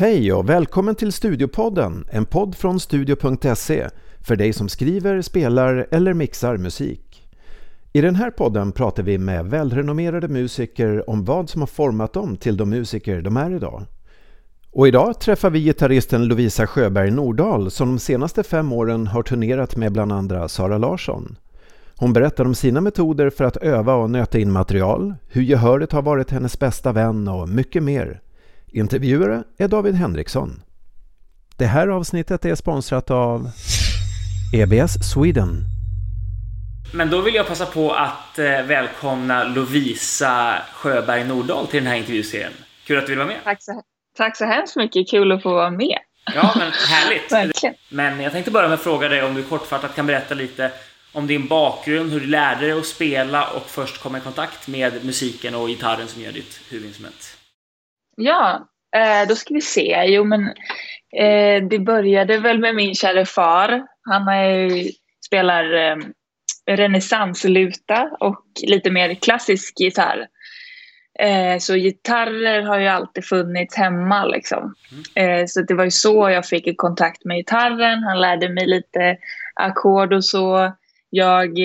Hej och välkommen till Studiopodden, en podd från studio.se för dig som skriver, spelar eller mixar musik. I den här podden pratar vi med välrenommerade musiker om vad som har format dem till de musiker de är idag. Och idag träffar vi gitarristen Lovisa Sjöberg Nordahl som de senaste fem åren har turnerat med bland andra Sara Larsson. Hon berättar om sina metoder för att öva och nöta in material, hur gehöret har varit hennes bästa vän och mycket mer. Intervjuare är David Henriksson. Det här avsnittet är sponsrat av EBS Sweden. Men då vill jag passa på att eh, välkomna Lovisa Sjöberg Nordahl till den här intervjuserien. Kul att du vill vara med. Tack så, tack så hemskt mycket. Kul att få vara med. Ja, men härligt. Verkligen. Men jag tänkte börja med att fråga dig om du kortfattat kan berätta lite om din bakgrund, hur du lärde dig att spela och först komma i kontakt med musiken och gitarren som gör ditt huvudinstrument. Ja, eh, då ska vi se. Jo, men eh, det började väl med min kära far. Han är, spelar eh, renässansluta och lite mer klassisk gitarr. Så gitarrer har ju alltid funnits hemma liksom. Eh, så det var ju så jag fick kontakt med gitarren. Han lärde mig lite ackord och så. Jag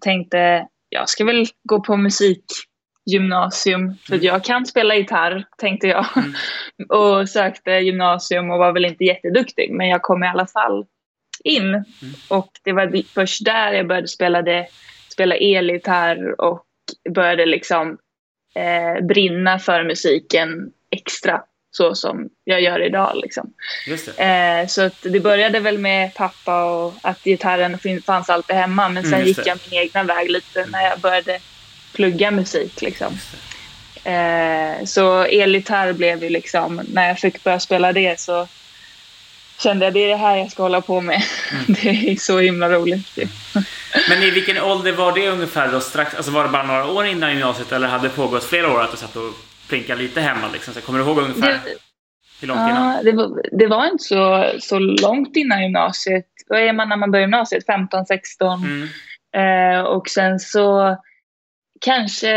tänkte, jag ska väl gå på musikgymnasium för Mm. jag kan spela gitarr, tänkte jag. Mm. och sökte gymnasium och var väl inte jätteduktig, men jag kom i alla fall in. Och det var först där jag började spela, det, spela elgitarr och började liksom eh, brinna för musiken extra, så som jag gör idag. Liksom. Det. Eh, så att det började väl med pappa och att gitarren fanns alltid hemma. Men sen Mm, gick jag min egna väg lite när jag började plugga musik. Liksom. Eh, så elgitarr blev ju liksom, när jag fick börja spela det så kände jag det är det här jag ska hålla på med. Mm. det är så himla roligt. ju. Men i vilken ålder var det ungefär då? Strax, alltså var det bara några år innan gymnasiet eller hade det pågått flera år att du satt och plinkade lite hemma? Liksom? Så kommer du ihåg ungefär Det, hur långt innan? ja, det, var, det var inte så, så långt innan gymnasiet. Vad är man när man börjar gymnasiet? 15, 16? Mm. Eh, och sen så kanske,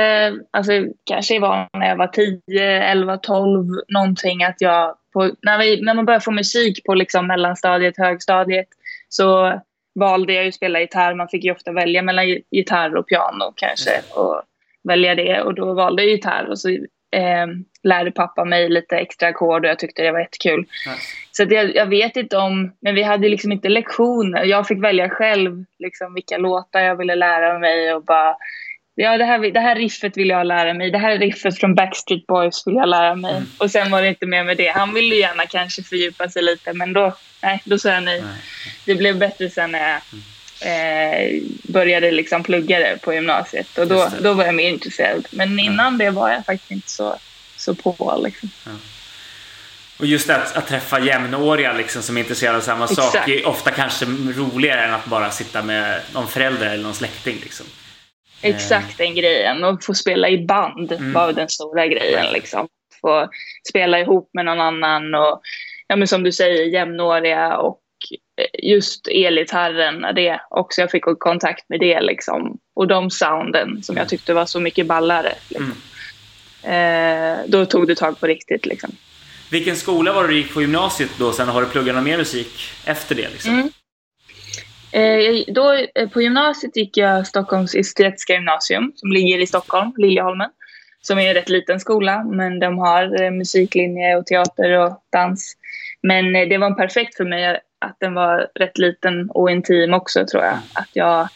alltså, kanske var när jag var 10, 11, 12 någonting att jag, på, när, vi, när man börjar få musik på liksom mellanstadiet, högstadiet så valde jag ju att spela gitarr. Man fick ju ofta välja mellan gi- gitarr och piano kanske och välja det och då valde jag gitarr och så eh, lärde pappa mig lite extra ackord och jag tyckte det var jättekul. Nice. Så jag, jag vet inte om, men vi hade liksom inte lektioner. Jag fick välja själv liksom vilka låtar jag ville lära mig och bara Ja, det här, det här riffet vill jag lära mig. Det här riffet från Backstreet Boys vill jag lära mig. Mm. Och sen var det inte mer med det. Han ville gärna kanske fördjupa sig lite, men då, nej, då sa jag nej. Nej. Det blev bättre sen när jag eh, började liksom plugga det på gymnasiet. Och då, då var jag mer intresserad. Men innan det var jag faktiskt inte så, så på. Liksom. Och just att, att träffa jämnåriga liksom, som är intresserade av samma sak Exakt. är ofta kanske roligare än att bara sitta med någon förälder eller någon släkting. Liksom. Exakt den grejen. Och få spela i band Mm. var den stora grejen. Liksom. Få spela ihop med någon annan och ja, men som du säger jämnåriga och eh, just elgitarren, det också. Jag fick kontakt med det liksom. Och de sounden som jag tyckte var så mycket ballare. Liksom. Eh, då tog det tag på riktigt liksom. Vilken skola var du gick på gymnasiet då? Sen har du pluggat mer musik efter det? Liksom? Mm. Eh, då, eh, på gymnasiet gick jag Stockholms estetiska gymnasium som ligger i Stockholm, Liljeholmen. Som är en rätt liten skola, men de har eh, musiklinje och teater och dans. Men eh, det var perfekt för mig att den var rätt liten och intim också tror jag. Att jag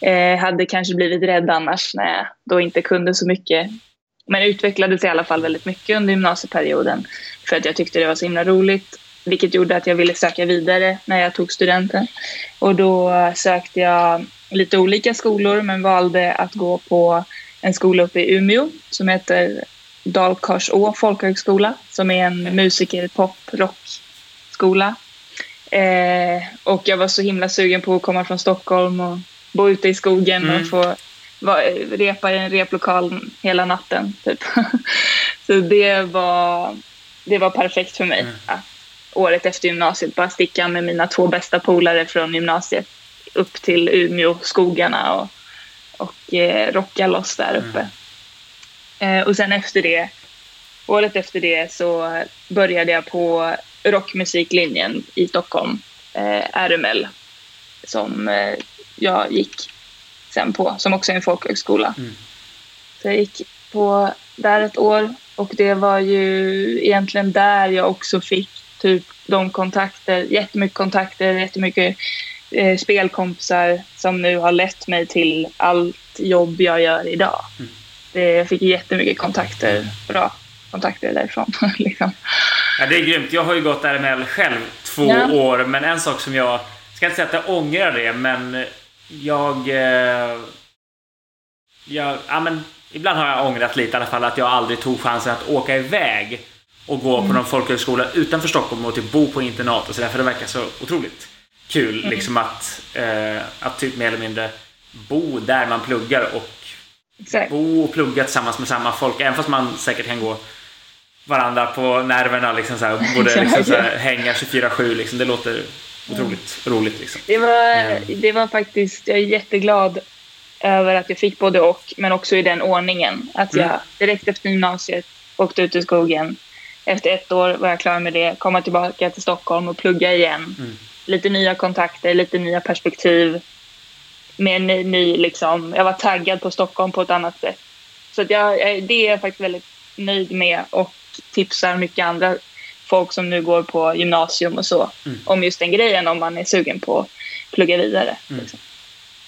eh, hade kanske blivit rädd annars när jag då inte kunde så mycket. Men utvecklades i alla fall väldigt mycket under gymnasieperioden för att jag tyckte det var så himla roligt. Vilket gjorde att jag ville söka vidare när jag tog studenten. Och då sökte jag lite olika skolor men valde att gå på en skola uppe i Umeå som heter Dalkarså folkhögskola som är en musiker pop rockskola. Eh, och jag var så himla sugen på att komma från Stockholm och bo ute i skogen Mm. och få va, repa i en replokal hela natten. Typ. så det var, det var perfekt för mig. Mm. Att året efter gymnasiet bara sticka med mina två bästa polare från gymnasiet upp till Umeå, skogarna och, och eh, rocka loss där uppe. Eh, och sen efter det året efter det så började jag på rockmusiklinjen i Stockholm, eh, RML, som eh, jag gick sen på, som också är en folkhögskola. Mm. Så jag gick på där ett år och det var ju egentligen där jag också fick typ de kontakter, jättemycket kontakter, jättemycket eh, spelkompisar som nu har lett mig till allt jobb jag gör idag. Mm. Det, jag fick jättemycket kontakter, bra kontakter därifrån. liksom. ja, det är grymt. Jag har ju gått RML själv två ja. år, men en sak som jag, jag ska inte säga att jag ångrar det, men jag... Eh, jag ja, men ibland har jag ångrat lite i alla fall att jag aldrig tog chansen att åka iväg och gå mm. på någon folkhögskola utanför Stockholm och typ bo på internat och sådär. För det verkar så otroligt kul mm. liksom att, eh, att typ mer eller mindre bo där man pluggar och Exakt. bo och plugga tillsammans med samma folk. Även fast man säkert kan gå varandra på nerverna liksom så här, borde liksom så här, hänga 24-7 liksom. Det låter otroligt mm. roligt liksom. Det var, mm. det var faktiskt, jag är jätteglad över att jag fick både och, men också i den ordningen. Att jag mm. direkt efter gymnasiet åkte ut i skogen. Efter ett år var jag klar med det, komma tillbaka till Stockholm och plugga igen. Mm. Lite nya kontakter, lite nya perspektiv. Med ny, ny liksom, jag var taggad på Stockholm på ett annat sätt. Så att jag, det är jag faktiskt väldigt nöjd med och tipsar mycket andra folk som nu går på gymnasium och så mm. om just den grejen om man är sugen på att plugga vidare. Mm. Liksom.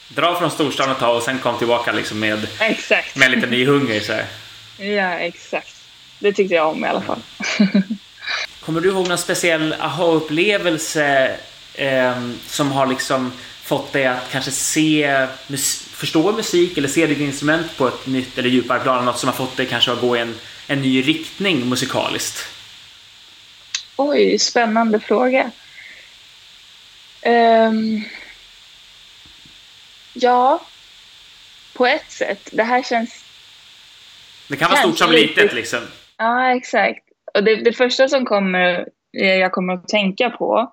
Dra från storstan ett tag och sen kom tillbaka liksom med, exakt. med lite ny hunger. Så här. Ja, exakt. Det tyckte jag om i alla fall. Kommer du ihåg någon speciell aha-upplevelse eh, som har liksom fått dig att kanske se, mus förstå musik eller se ditt instrument på ett nytt eller djupare plan? Något som har fått dig kanske att gå i en, en ny riktning musikaliskt? Oj, spännande fråga. Um, ja, på ett sätt. Det här känns... Det kan vara stort som litet liksom. Ja, exakt. Och det, det första som kommer, jag kommer att tänka på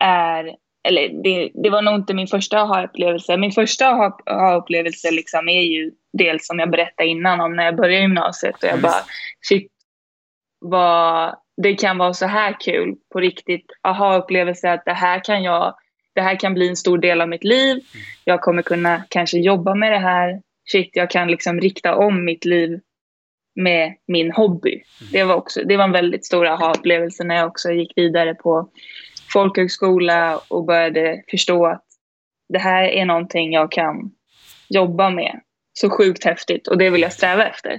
är eller det, det, var nog inte min första aha-upplevelse. Min första aha-upplevelse liksom är ju dels som jag berättade innan om när jag började gymnasiet och jag bara shit, vad, det kan vara så här kul på riktigt. Aha-upplevelse att det här kan jag, det här kan bli en stor del av mitt liv. Mm. Jag kommer kunna kanske jobba med det här. Shit, jag kan liksom rikta om mitt liv med min hobby. Mm. Det var också, det var en väldigt stor aha-upplevelse när jag också gick vidare på folkhögskola och började förstå att det här är någonting jag kan jobba med. Så sjukt häftigt och det vill jag sträva efter.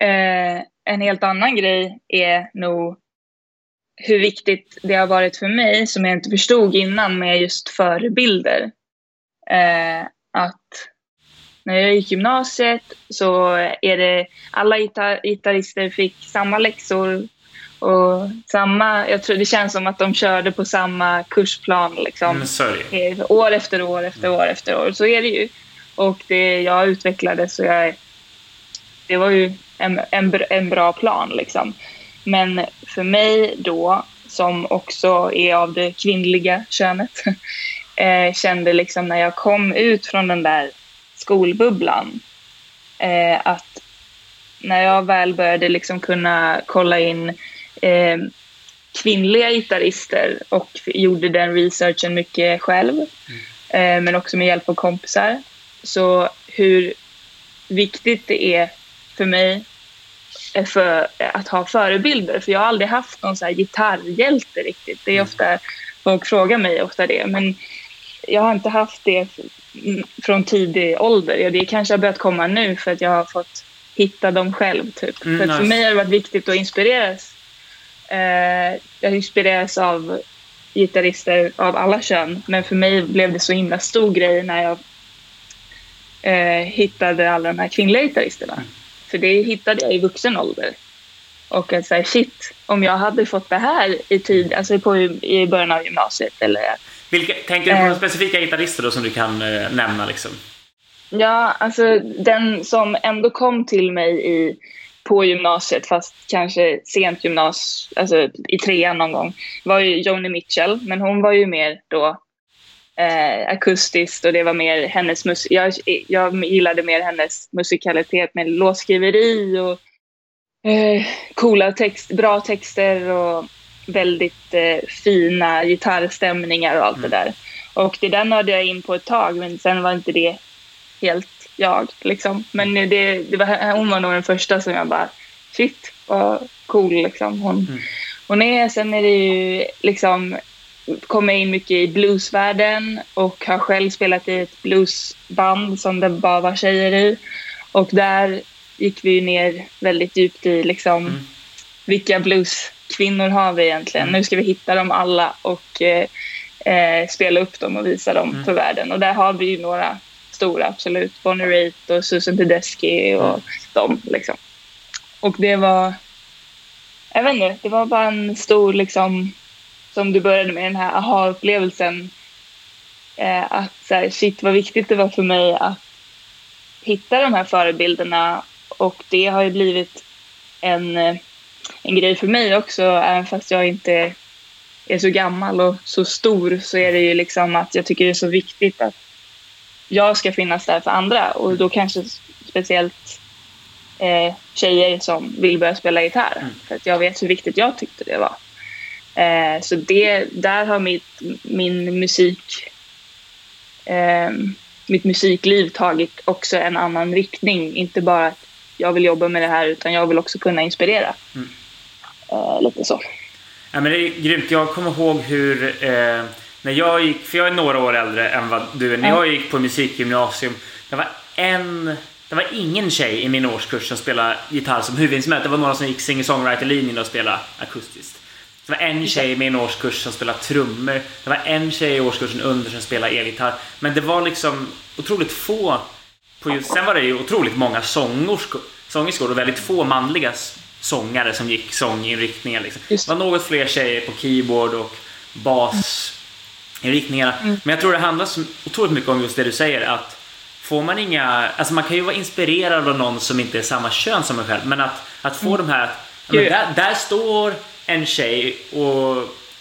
Eh, en helt annan grej är nog hur viktigt det har varit för mig, som jag inte förstod innan, med just förebilder. Eh, att när jag gick gymnasiet så är det alla gitarrister fick samma läxor och samma, jag tror det känns som att de körde på samma kursplan liksom. Mm, år efter år efter år efter år. Så är det ju. Och det, jag utvecklades och jag... Det var ju en, en, en bra plan liksom. Men för mig då, som också är av det kvinnliga könet, eh, kände liksom när jag kom ut från den där skolbubblan eh, att när jag väl började liksom kunna kolla in eh, kvinnliga gitarrister och gjorde den researchen mycket själv. Mm. Eh, men också med hjälp av kompisar. Så hur viktigt det är för mig eh, för att ha förebilder. För jag har aldrig haft någon så här gitarrhjälte riktigt. Det är mm. ofta, folk frågar mig ofta det. Men jag har inte haft det från tidig ålder. Ja, det kanske har börjat komma nu för att jag har fått hitta dem själv. Typ. Mm, för, nice. för mig har det varit viktigt att inspireras Eh, jag inspireras av gitarrister av alla kön, men för mig blev det så himla stor grej när jag eh, hittade alla de här kvinnliga gitarristerna. Mm. För det hittade jag i vuxen ålder. Och att säga shit, om jag hade fått det här i tid, alltså på, i början av gymnasiet eller... Vilka, tänker du på eh, specifika gitarrister då som du kan eh, nämna liksom? Ja, alltså den som ändå kom till mig i på gymnasiet, fast kanske sent gymnas, alltså i trean någon gång, var ju Joni Mitchell. Men hon var ju mer då eh, akustiskt och det var mer hennes musik. Jag, jag gillade mer hennes musikalitet med låtskriveri och eh, coola text, bra texter och väldigt eh, fina gitarrstämningar och allt mm. det där. Och det där nördade jag in på ett tag men sen var inte det helt jag. Liksom. Men det, det var, hon var nog den första som jag bara shit vad cool liksom. Hon, mm. hon är. Sen är det ju liksom kommer in mycket i bluesvärlden och har själv spelat i ett bluesband som det bara var tjejer i. Och där gick vi ner väldigt djupt i liksom mm. vilka blueskvinnor har vi egentligen? Mm. Nu ska vi hitta dem alla och eh, eh, spela upp dem och visa dem mm. för världen. Och där har vi ju några stora, absolut. Bonnie Raitt och Susan Tedeschi och mm. dem liksom. Och det var, jag vet inte, det var bara en stor liksom, som du började med den här aha-upplevelsen. Eh, att så här, shit vad viktigt det var för mig att hitta de här förebilderna och det har ju blivit en, eh, en grej för mig också, även fast jag inte är så gammal och så stor så är det ju liksom att jag tycker det är så viktigt att jag ska finnas där för andra och då kanske speciellt eh, tjejer som vill börja spela gitarr. Mm. För att jag vet hur viktigt jag tyckte det var. Eh, så det, där har mitt, min musik, eh, mitt musikliv tagit också en annan riktning. Inte bara att jag vill jobba med det här utan jag vill också kunna inspirera. Mm. Eh, lite så. Ja, men det är grymt. Jag kommer ihåg hur eh, när jag gick, för jag är några år äldre än vad du är. När jag gick på musikgymnasium, det var en det var ingen tjej i min årskurs som spelade gitarr som huvudinstrument. Det var några som gick singer-songwriter-linjen och spelade akustiskt. Det var en tjej i min årskurs som spelade trummor. Det var en tjej i årskursen under som spelade elgitarr. Men det var liksom otroligt få på just, sen var det ju otroligt många sångerskor och väldigt få manliga sångare som gick sånginriktningar. Liksom. Det var något fler tjejer på keyboard och basinriktningarna. Mm. Men jag tror det handlar så otroligt mycket om just det du säger att får man inga, alltså man kan ju vara inspirerad av någon som inte är samma kön som en själv, men att, att få mm. de här, men där, där står en tjej och,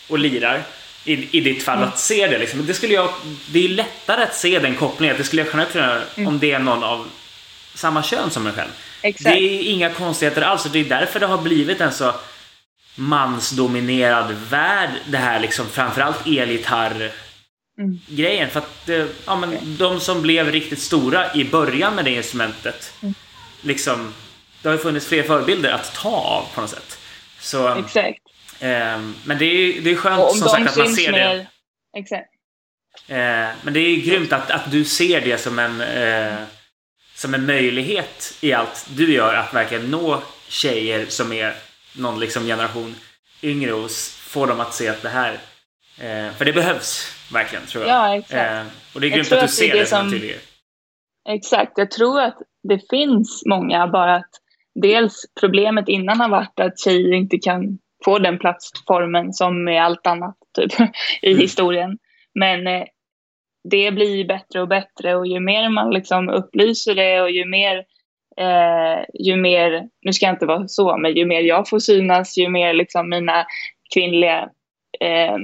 och lirar i, i ditt fall, mm. att se det liksom. Det, skulle jag, det är lättare att se den kopplingen. Det skulle jag kunna göra mm. om det är någon av samma kön som en själv. Exakt. Det är inga konstigheter alls det är därför det har blivit en så mansdominerad värld det här liksom framförallt elgitarr mm. grejen. För att ja, men de som blev riktigt stora i början med det instrumentet mm. liksom det har ju funnits fler förebilder att ta av på något sätt. Så, Exakt. Eh, men det är, det är skönt som sagt att man ser mer... det. Exakt. Eh, men det är grymt att, att du ser det som en, eh, som en möjlighet i allt du gör att verkligen nå tjejer som är någon liksom generation yngre och få dem att se att det här... Eh, för det behövs verkligen, tror jag. Ja, exakt. Eh, och det är grymt att du ser det, det som tydliggör. Exakt. Jag tror att det finns många, bara att dels problemet innan har varit att tjejer inte kan få den plattformen som med allt annat typ, i mm. historien. Men eh, det blir bättre och bättre och ju mer man liksom upplyser det och ju mer, eh, ju mer, nu ska jag inte vara så, men ju mer jag får synas, ju mer liksom mina kvinnliga eh,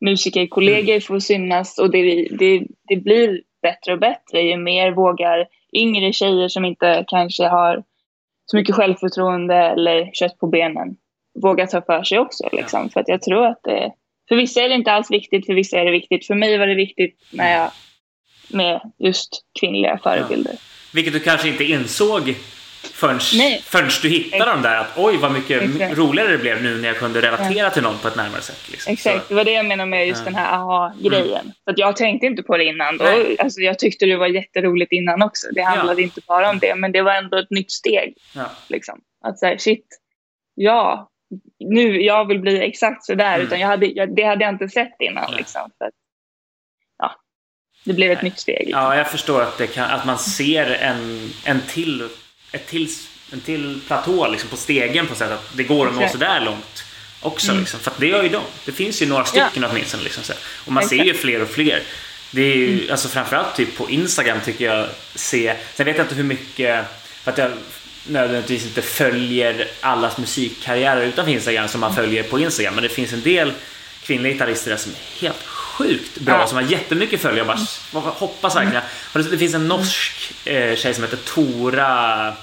musikerkollegor mm. får synas och det, det, det blir bättre och bättre ju mer vågar yngre tjejer som inte kanske har så mycket självförtroende eller kött på benen våga ta för sig också. Liksom. För att jag tror att det, för vissa är det inte alls viktigt, för vissa är det viktigt. För mig var det viktigt när jag, med just kvinnliga förebilder. Ja. Vilket du kanske inte insåg förrän, förrän du hittade dem där. Att oj vad mycket Exakt. roligare det blev nu när jag kunde relatera ja. till någon på ett närmare sätt. Liksom. Exakt, det var det jag menade med just ja. den här aha-grejen. Mm. För jag tänkte inte på det innan. Då. Alltså, jag tyckte det var jätteroligt innan också. Det handlade inte bara om det, men det var ändå ett nytt steg. Liksom. Att säga shit, ja, nu jag vill bli exakt sådär. Mm. Utan jag hade, jag, det hade jag inte sett innan. Liksom, för ja, det blev ett nytt steg. Liksom. Ja, jag förstår att, kan, att man ser en, en, till, ett till, en till platå liksom, på stegen på sätt att det går att nå sådär långt också. Mm. Liksom. För det gör ju de. Det finns ju några stycken ja. åtminstone. Liksom, så. Och man Exakt. ser ju fler och fler. Det är ju, mm. alltså framförallt typ på Instagram tycker jag se, sen vet jag inte hur mycket, för att jag nödvändigtvis inte följer allas musikkarriärer utanför Instagram som man följer på Instagram. Men det finns en del kvinnliga gitarrister som är helt sjukt bra, ja. som har jättemycket följare. Jag bara hoppas verkligen. Och det, finns en norsk eh, tjej som heter Tora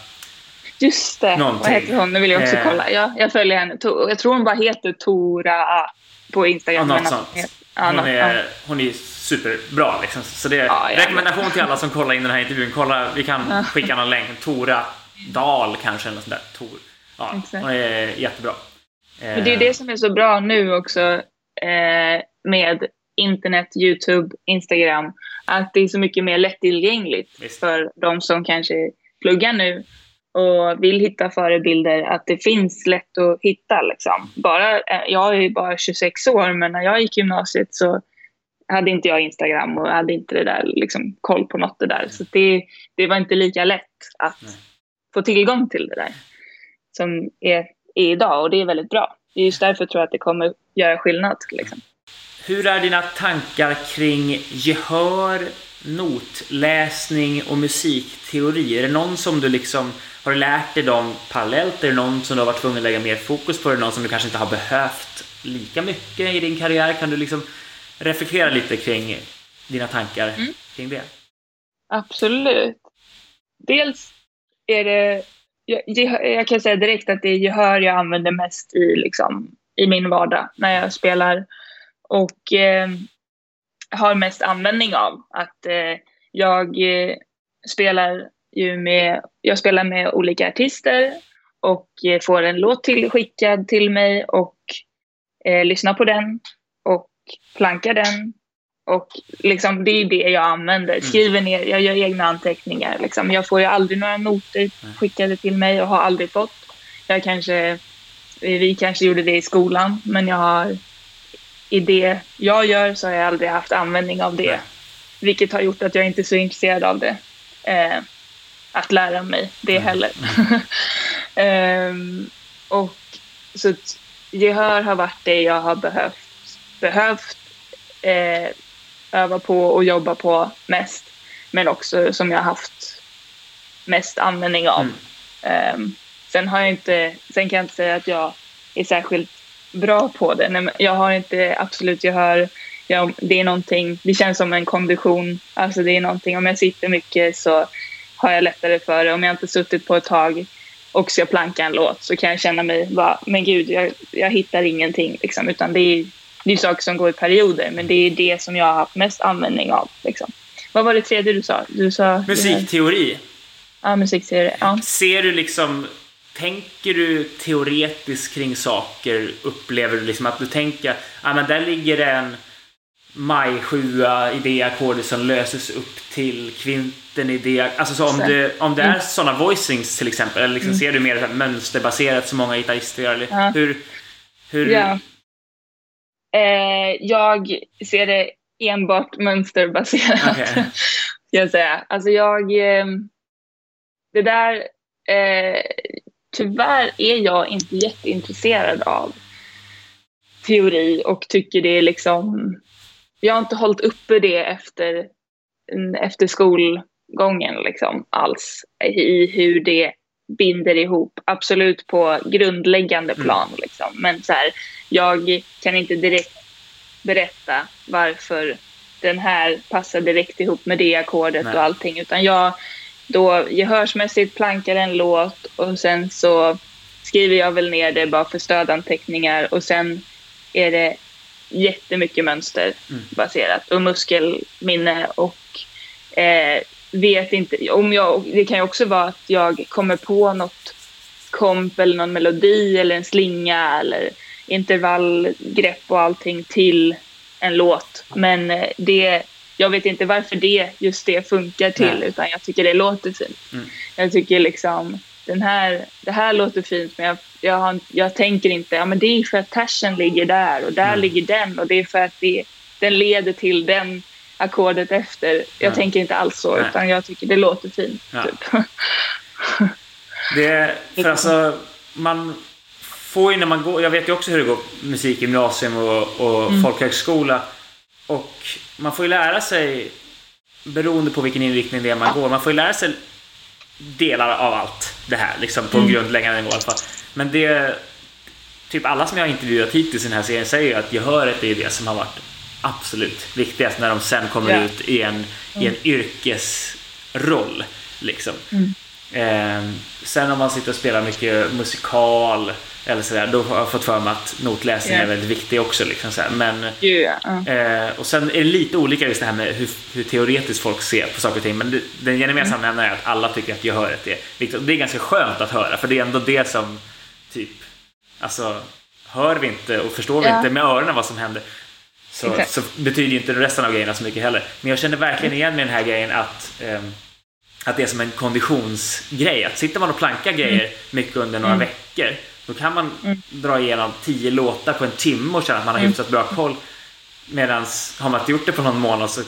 Just det. Någonting. Vad heter hon? Nu vill jag också eh. kolla. Ja, jag följer henne. Jag tror hon bara heter Tora på Instagram. Ja, något sånt. Hon, är, hon är superbra. Liksom. Så det är ja, rekommendation till alla som kollar in den här intervjun. Kolla, vi kan skicka någon länk. Tora Dahl kanske. Eller sånt där. Tor. Ja, hon är jättebra. Men det är det som är så bra nu också eh, med internet, Youtube, Instagram. Att det är så mycket mer lättillgängligt Visst. för de som kanske pluggar nu och vill hitta förebilder, att det finns lätt att hitta. Liksom. Bara, eh, jag är bara 26 år, men när jag gick gymnasiet så hade inte jag Instagram och hade inte det där, liksom, koll på något det där. Så det, det var inte lika lätt att Nej. Få tillgång till det där som är, är idag och det är väldigt bra. Det är just därför tror jag att det kommer göra skillnad. Liksom. Hur är dina tankar kring gehör, notläsning och musikteori? Är det någon som du liksom har lärt dig dem parallellt? Är det någon som du har varit tvungen att lägga mer fokus på? Är det någon som du kanske inte har behövt lika mycket i din karriär? Kan du liksom reflektera lite kring dina tankar mm. kring det? Absolut. Dels är det, jag, jag, kan säga direkt att det är gehör jag använder mest i, liksom, i min vardag när jag spelar och eh, har mest användning av. Att eh, jag eh, spelar ju med, jag spelar med olika artister och eh, får en låt till, skickad till mig och eh, lyssnar på den och plankar den. Och liksom, det är det jag använder. Mm. Skriver ner, jag gör egna anteckningar. Liksom. Jag får ju aldrig några noter skickade till mig och har aldrig fått. Jag kanske, vi kanske gjorde det i skolan, men jag har i det jag gör så har jag aldrig haft användning av det. Vilket har gjort att jag inte är så intresserad av det. Eh, att lära mig det heller. eh, och så gehör har varit det jag har behövt, behövt eh, öva på och jobba på mest. Men också som jag har haft mest användning av. Mm. Um, sen har jag inte, sen kan jag inte säga att jag är särskilt bra på det. Nej, jag har inte absolut gehör. Jag, det är någonting, det känns som en kondition. Alltså det är någonting, om jag sitter mycket så har jag lättare för det. Om jag inte suttit på ett tag och ska planka en låt så kan jag känna mig bara, men gud, jag, jag hittar ingenting liksom. Utan det är, det är saker som går i perioder, men det är det som jag har haft mest användning av. Liksom. Vad var det tredje du sa? Du sa musikteori. Ja, musikteori. Ja. Ser du liksom Tänker du teoretiskt kring saker? Upplever du liksom att du tänker, ja men där ligger en maj 7 i det ackordet som löses upp till kvinten i det. Alltså så om, om det är mm. sådana voicings till exempel, eller liksom mm. ser du mer så mönsterbaserat som många gitarrister gör? Eller ja. Hur, hur... Ja. Eh, jag ser det enbart mönsterbaserat. Okay. Jag säga. Alltså jag... Eh, det där... Eh, tyvärr är jag inte jätteintresserad av teori och tycker det är liksom... Jag har inte hållit uppe det efter, efter skolgången liksom alls i hur det binder ihop. Absolut på grundläggande mm. plan mm. liksom. Men så här, jag kan inte direkt berätta varför den här passar direkt ihop med det ackordet och allting utan jag då gehörsmässigt plankar en låt och sen så skriver jag väl ner det bara för stödanteckningar och sen är det jättemycket mönsterbaserat och muskelminne och eh, vet inte, om jag, det kan ju också vara att jag kommer på något komp eller någon melodi eller en slinga eller intervallgrepp och allting till en låt. Men eh, det jag vet inte varför det, just det funkar till Nej. utan jag tycker det låter fint. Mm. Jag tycker liksom den här, det här låter fint men jag, jag, har, jag tänker inte, ja men det är för att tersen ligger där och där mm. ligger den och det är för att det, den leder till den ackordet efter. Jag mm. tänker inte alls så Nej. utan jag tycker det låter fint. Ja. Typ. det, för alltså, man får ju när man går, jag vet ju också hur det går musikgymnasium och, och mm. folkhögskola och man får ju lära sig, beroende på vilken inriktning det är man går, man får ju lära sig delar av allt det här, liksom på mm. grundläggande nivå i alla fall. Men det, typ alla som jag har intervjuat hittills i den här serien säger ju att gehöret är det som har varit absolut viktigast när de sen kommer yeah. ut i en, mm. i en mm. yrkesroll. Liksom. Mm. Eh, sen om man sitter och spelar mycket musikal eller sådär, då har jag fått för mig att notläsning yeah. är väldigt viktig också. Liksom, sådär. Men, yeah. eh, och sen är det lite olika just det här med hur, hur teoretiskt folk ser på saker och ting. Men det, den gemensamma mm. nämnaren är att alla tycker att gehöret är viktigt. Det är ganska skönt att höra, för det är ändå det som typ, alltså, hör vi inte och förstår vi inte med öronen vad som händer så, okay. så betyder ju inte resten av grejerna så mycket heller. Men jag känner verkligen igen med den här grejen att eh, att det är som en konditionsgrej. Att sitter man och plankar grejer mm. mycket under några mm. veckor då kan man mm. dra igenom tio låtar på en timme och känna att man har mm. hyfsat bra koll. Medan har man inte gjort det på någon månad så,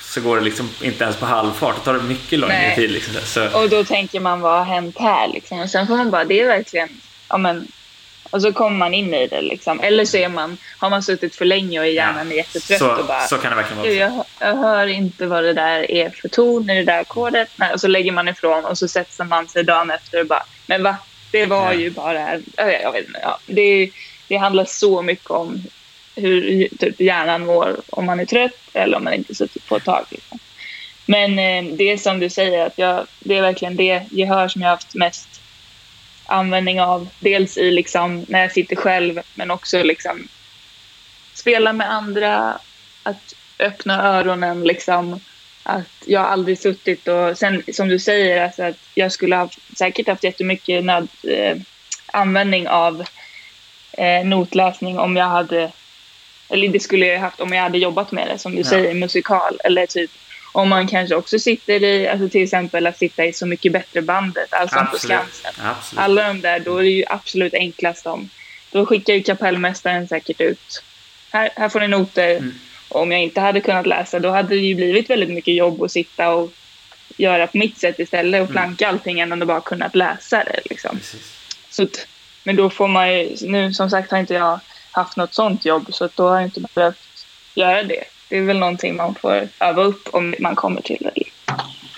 så går det liksom inte ens på halvfart. Då tar det mycket längre Nej. tid. Liksom. Så. Och då tänker man vad har hänt här? Liksom. Och sen får man bara, det är verkligen, ja men och så kommer man in i det liksom. Eller så är man, har man suttit för länge och är hjärnan ja. jättetrött så, och bara... Så kan det verkligen vara. Jag, jag hör inte vad det där är för ton i det där ackordet. Och så lägger man ifrån och så sätter man sig dagen efter och bara, men va? Det var ja. ju bara... Jag vet inte. Ja. Det, det handlar så mycket om hur typ, hjärnan mår om man är trött eller om man inte suttit på ett tag. Liksom. Men eh, det är som du säger, att jag, det är verkligen det gehör som jag har haft mest användning av. Dels i liksom när jag sitter själv men också liksom spela med andra, att öppna öronen liksom. Att jag aldrig suttit och sen som du säger alltså att jag skulle ha säkert haft jättemycket nöd, eh, användning av eh, notläsning om jag hade eller det skulle jag haft om jag hade jobbat med det som du ja. säger musikal eller typ om man kanske också sitter i, alltså till exempel att sitta i Så mycket bättre-bandet, alltså på Skansen. Absolut. Alla de där, då är det ju absolut enklast om, då skickar ju kapellmästaren säkert ut, här, här får ni noter. Mm. Om jag inte hade kunnat läsa, då hade det ju blivit väldigt mycket jobb att sitta och göra på mitt sätt istället och mm. planka mm. allting än om bara kunnat läsa det. Liksom. Så, men då får man ju, nu som sagt har inte jag haft något sånt jobb så då har jag inte behövt göra det det är väl någonting man får öva upp om man kommer till det.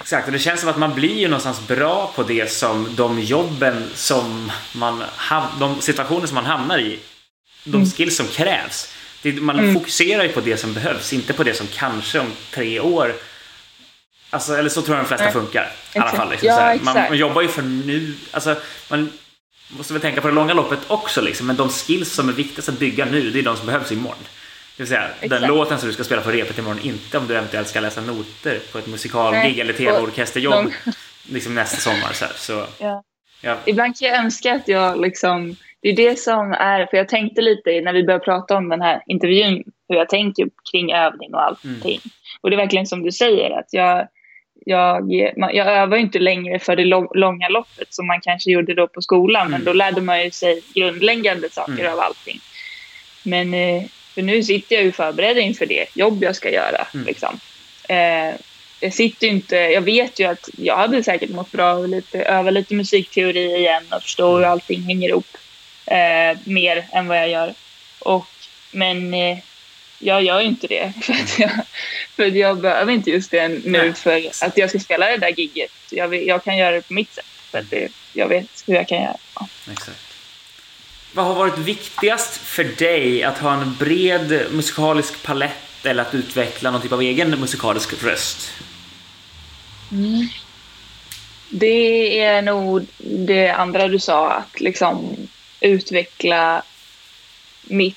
Exakt, och det känns som att man blir ju någonstans bra på det som de jobben som man, de situationer som man hamnar i, de mm. skills som krävs. man mm. fokuserar ju på det som behövs, inte på det som kanske om tre år Alltså, eller så tror jag de flesta funkar. I alla fall. Liksom, ja, man, man, jobbar ju för nu. Alltså, man måste väl tänka på det långa loppet också. Liksom, men de skills som är viktigast att bygga nu, det är de som behövs imorgon. Det vill säga, Exakt. den låten som du ska spela på repet imorgon, inte om du eventuellt ska läsa noter på ett musikalgig eller tv-orkesterjobb liksom nästa sommar. Så, så ja. Ja. Ibland kan jag önska att jag liksom, det är det som är, för jag tänkte lite när vi började prata om den här intervjun, hur jag tänker kring övning och allting. Mm. Och det är verkligen som du säger, att jag, jag, jag övar inte längre för det långa loppet som man kanske gjorde då på skolan, mm. men då lärde man ju sig grundläggande saker mm. av allting. Men eh, för nu sitter jag ju förberedd inför det jobb jag ska göra. Mm. Liksom. Eh, jag sitter inte, jag vet ju att jag hade säkert mått bra av att öva lite musikteori igen och förstå hur allting hänger ihop eh, mer än vad jag gör. Och, men eh, jag gör ju inte det för att jag, för att jag behöver inte just det nu för att jag ska spela det där gigget. Jag, jag kan göra det på mitt sätt för att det, jag vet hur jag kan göra. Ja. Exakt. Vad har varit viktigast för dig? Att ha en bred musikalisk palett eller att utveckla någon typ av egen musikalisk röst? Mm. Det är nog det andra du sa, att liksom utveckla mitt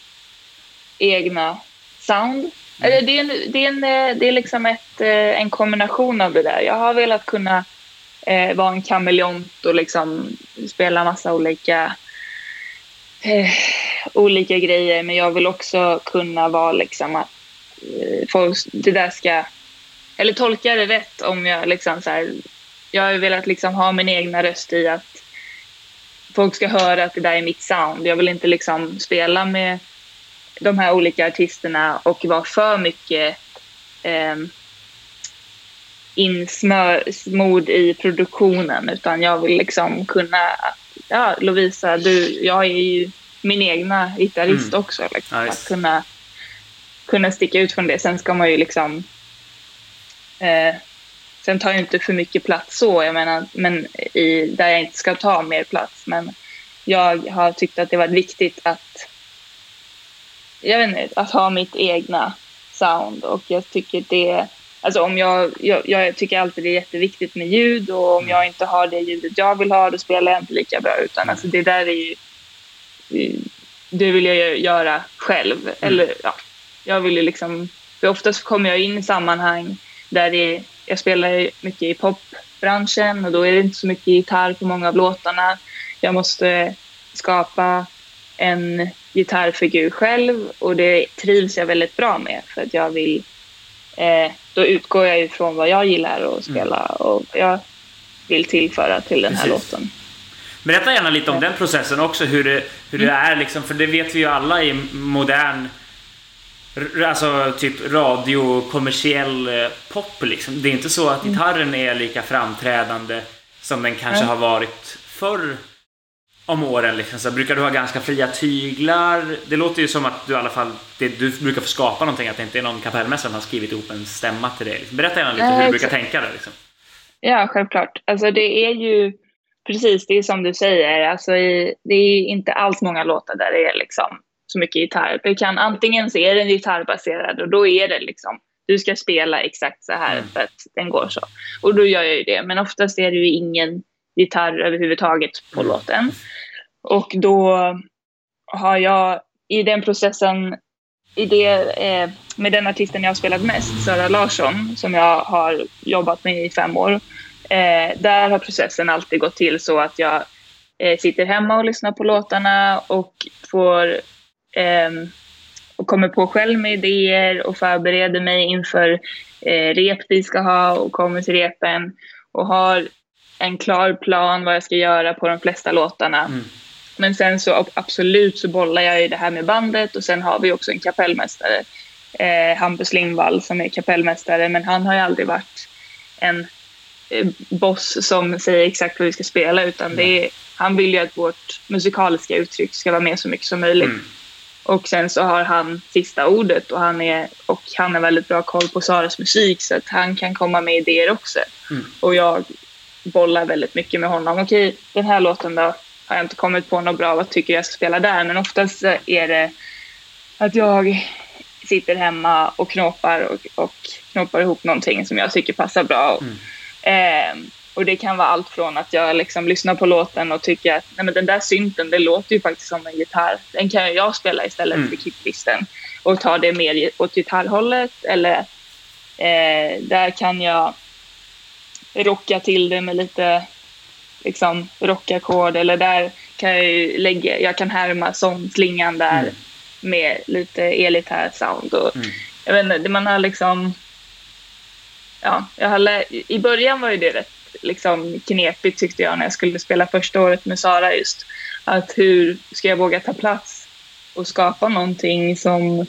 egna sound. Mm. Det, är, det, är en, det är liksom ett, eh, en kombination av det där. Jag har velat kunna eh, vara en kameleont och liksom spela massa olika eh, olika grejer men jag vill också kunna vara liksom att eh, folk, det där ska, eller tolka det rätt om jag liksom så här, jag har velat liksom ha min egna röst i att folk ska höra att det där är mitt sound. Jag vill inte liksom spela med de här olika artisterna och vara för mycket eh, insmord i produktionen utan jag vill liksom kunna ja, Lovisa, du, jag är ju min egna gitarrist mm. också. Liksom, nice. Att kunna, kunna sticka ut från det. Sen ska man ju liksom... Eh, sen tar jag inte för mycket plats så, jag menar, men i, där jag inte ska ta mer plats. Men jag har tyckt att det varit viktigt att, jag vet inte, att ha mitt egna sound och jag tycker det Alltså om jag, jag, jag, tycker alltid det är jätteviktigt med ljud och om jag inte har det ljudet jag vill ha då spelar jag inte lika bra. Utan alltså det där är ju... Det vill jag göra själv. Mm. Eller ja, jag vill ju liksom... För oftast kommer jag in i sammanhang där det, jag spelar mycket i popbranschen och då är det inte så mycket gitarr på många av låtarna. Jag måste skapa en gitarrfigur själv och det trivs jag väldigt bra med för att jag vill eh, då utgår jag ifrån vad jag gillar att spela mm. och vad jag vill tillföra till den här Precis. låten. Berätta gärna lite om den processen också, hur det, hur det mm. är liksom, för det vet vi ju alla i modern Alltså typ radio, kommersiell eh, pop liksom. Det är inte så att mm. gitarren är lika framträdande som den kanske har varit förr om åren? Liksom? Så brukar du ha ganska fria tyglar? Det låter ju som att du i alla fall det, du brukar få skapa någonting, att det inte är någon kapellmästare som har skrivit ihop en stämma till det. Liksom. Berätta gärna lite hur du brukar tänka där. Liksom. Ja, självklart. Alltså det är ju precis, det är som du säger, alltså i, det är inte alls många låtar där det är liksom så mycket gitarr. Det kan antingen så är den gitarrbaserad och då är det liksom du ska spela exakt så här mm. för att den går så. Och då gör jag ju det. Men oftast är det ju ingen gitarr överhuvudtaget på låten. Och då har jag i den processen, i det, eh, med den artisten jag har spelat mest, Sara Larsson, som jag har jobbat med i fem år, eh, där har processen alltid gått till så att jag eh, sitter hemma och lyssnar på låtarna och får ehm, och kommer på själv med idéer och förbereder mig inför eh, rep vi ska ha och kommer till repen och har en klar plan vad jag ska göra på de flesta låtarna. Mm. Men sen så absolut så bollar jag ju det här med bandet och sen har vi också en kapellmästare, eh, Hampus Lindvall som är kapellmästare, men han har ju aldrig varit en eh, boss som säger exakt vad vi ska spela utan mm. det är, han vill ju att vårt musikaliska uttryck ska vara med så mycket som möjligt. Mm. Och sen så har han sista ordet och han, är, och han har väldigt bra koll på Saras musik så att han kan komma med idéer också. Mm. Och jag bollar väldigt mycket med honom. Okej, den här låten då har jag inte kommit på något bra, vad tycker jag ska spela där? Men oftast är det att jag sitter hemma och knåpar och, och knåpar ihop någonting som jag tycker passar bra. Mm. Eh, och det kan vara allt från att jag liksom lyssnar på låten och tycker att Nej, men den där synten, det låter ju faktiskt som en gitarr. Den kan jag spela istället mm. för kicklisten och ta det mer åt gitarrhållet. Eller eh, där kan jag rocka till det med lite liksom, rockackord eller där kan jag lägga, jag kan härma sångslingan där mm. med lite elitär sound. Och, mm. Jag vet inte, man har liksom, ja, jag har i början var ju det rätt liksom knepigt tyckte jag när jag skulle spela första året med Sara just. Att hur ska jag våga ta plats och skapa någonting som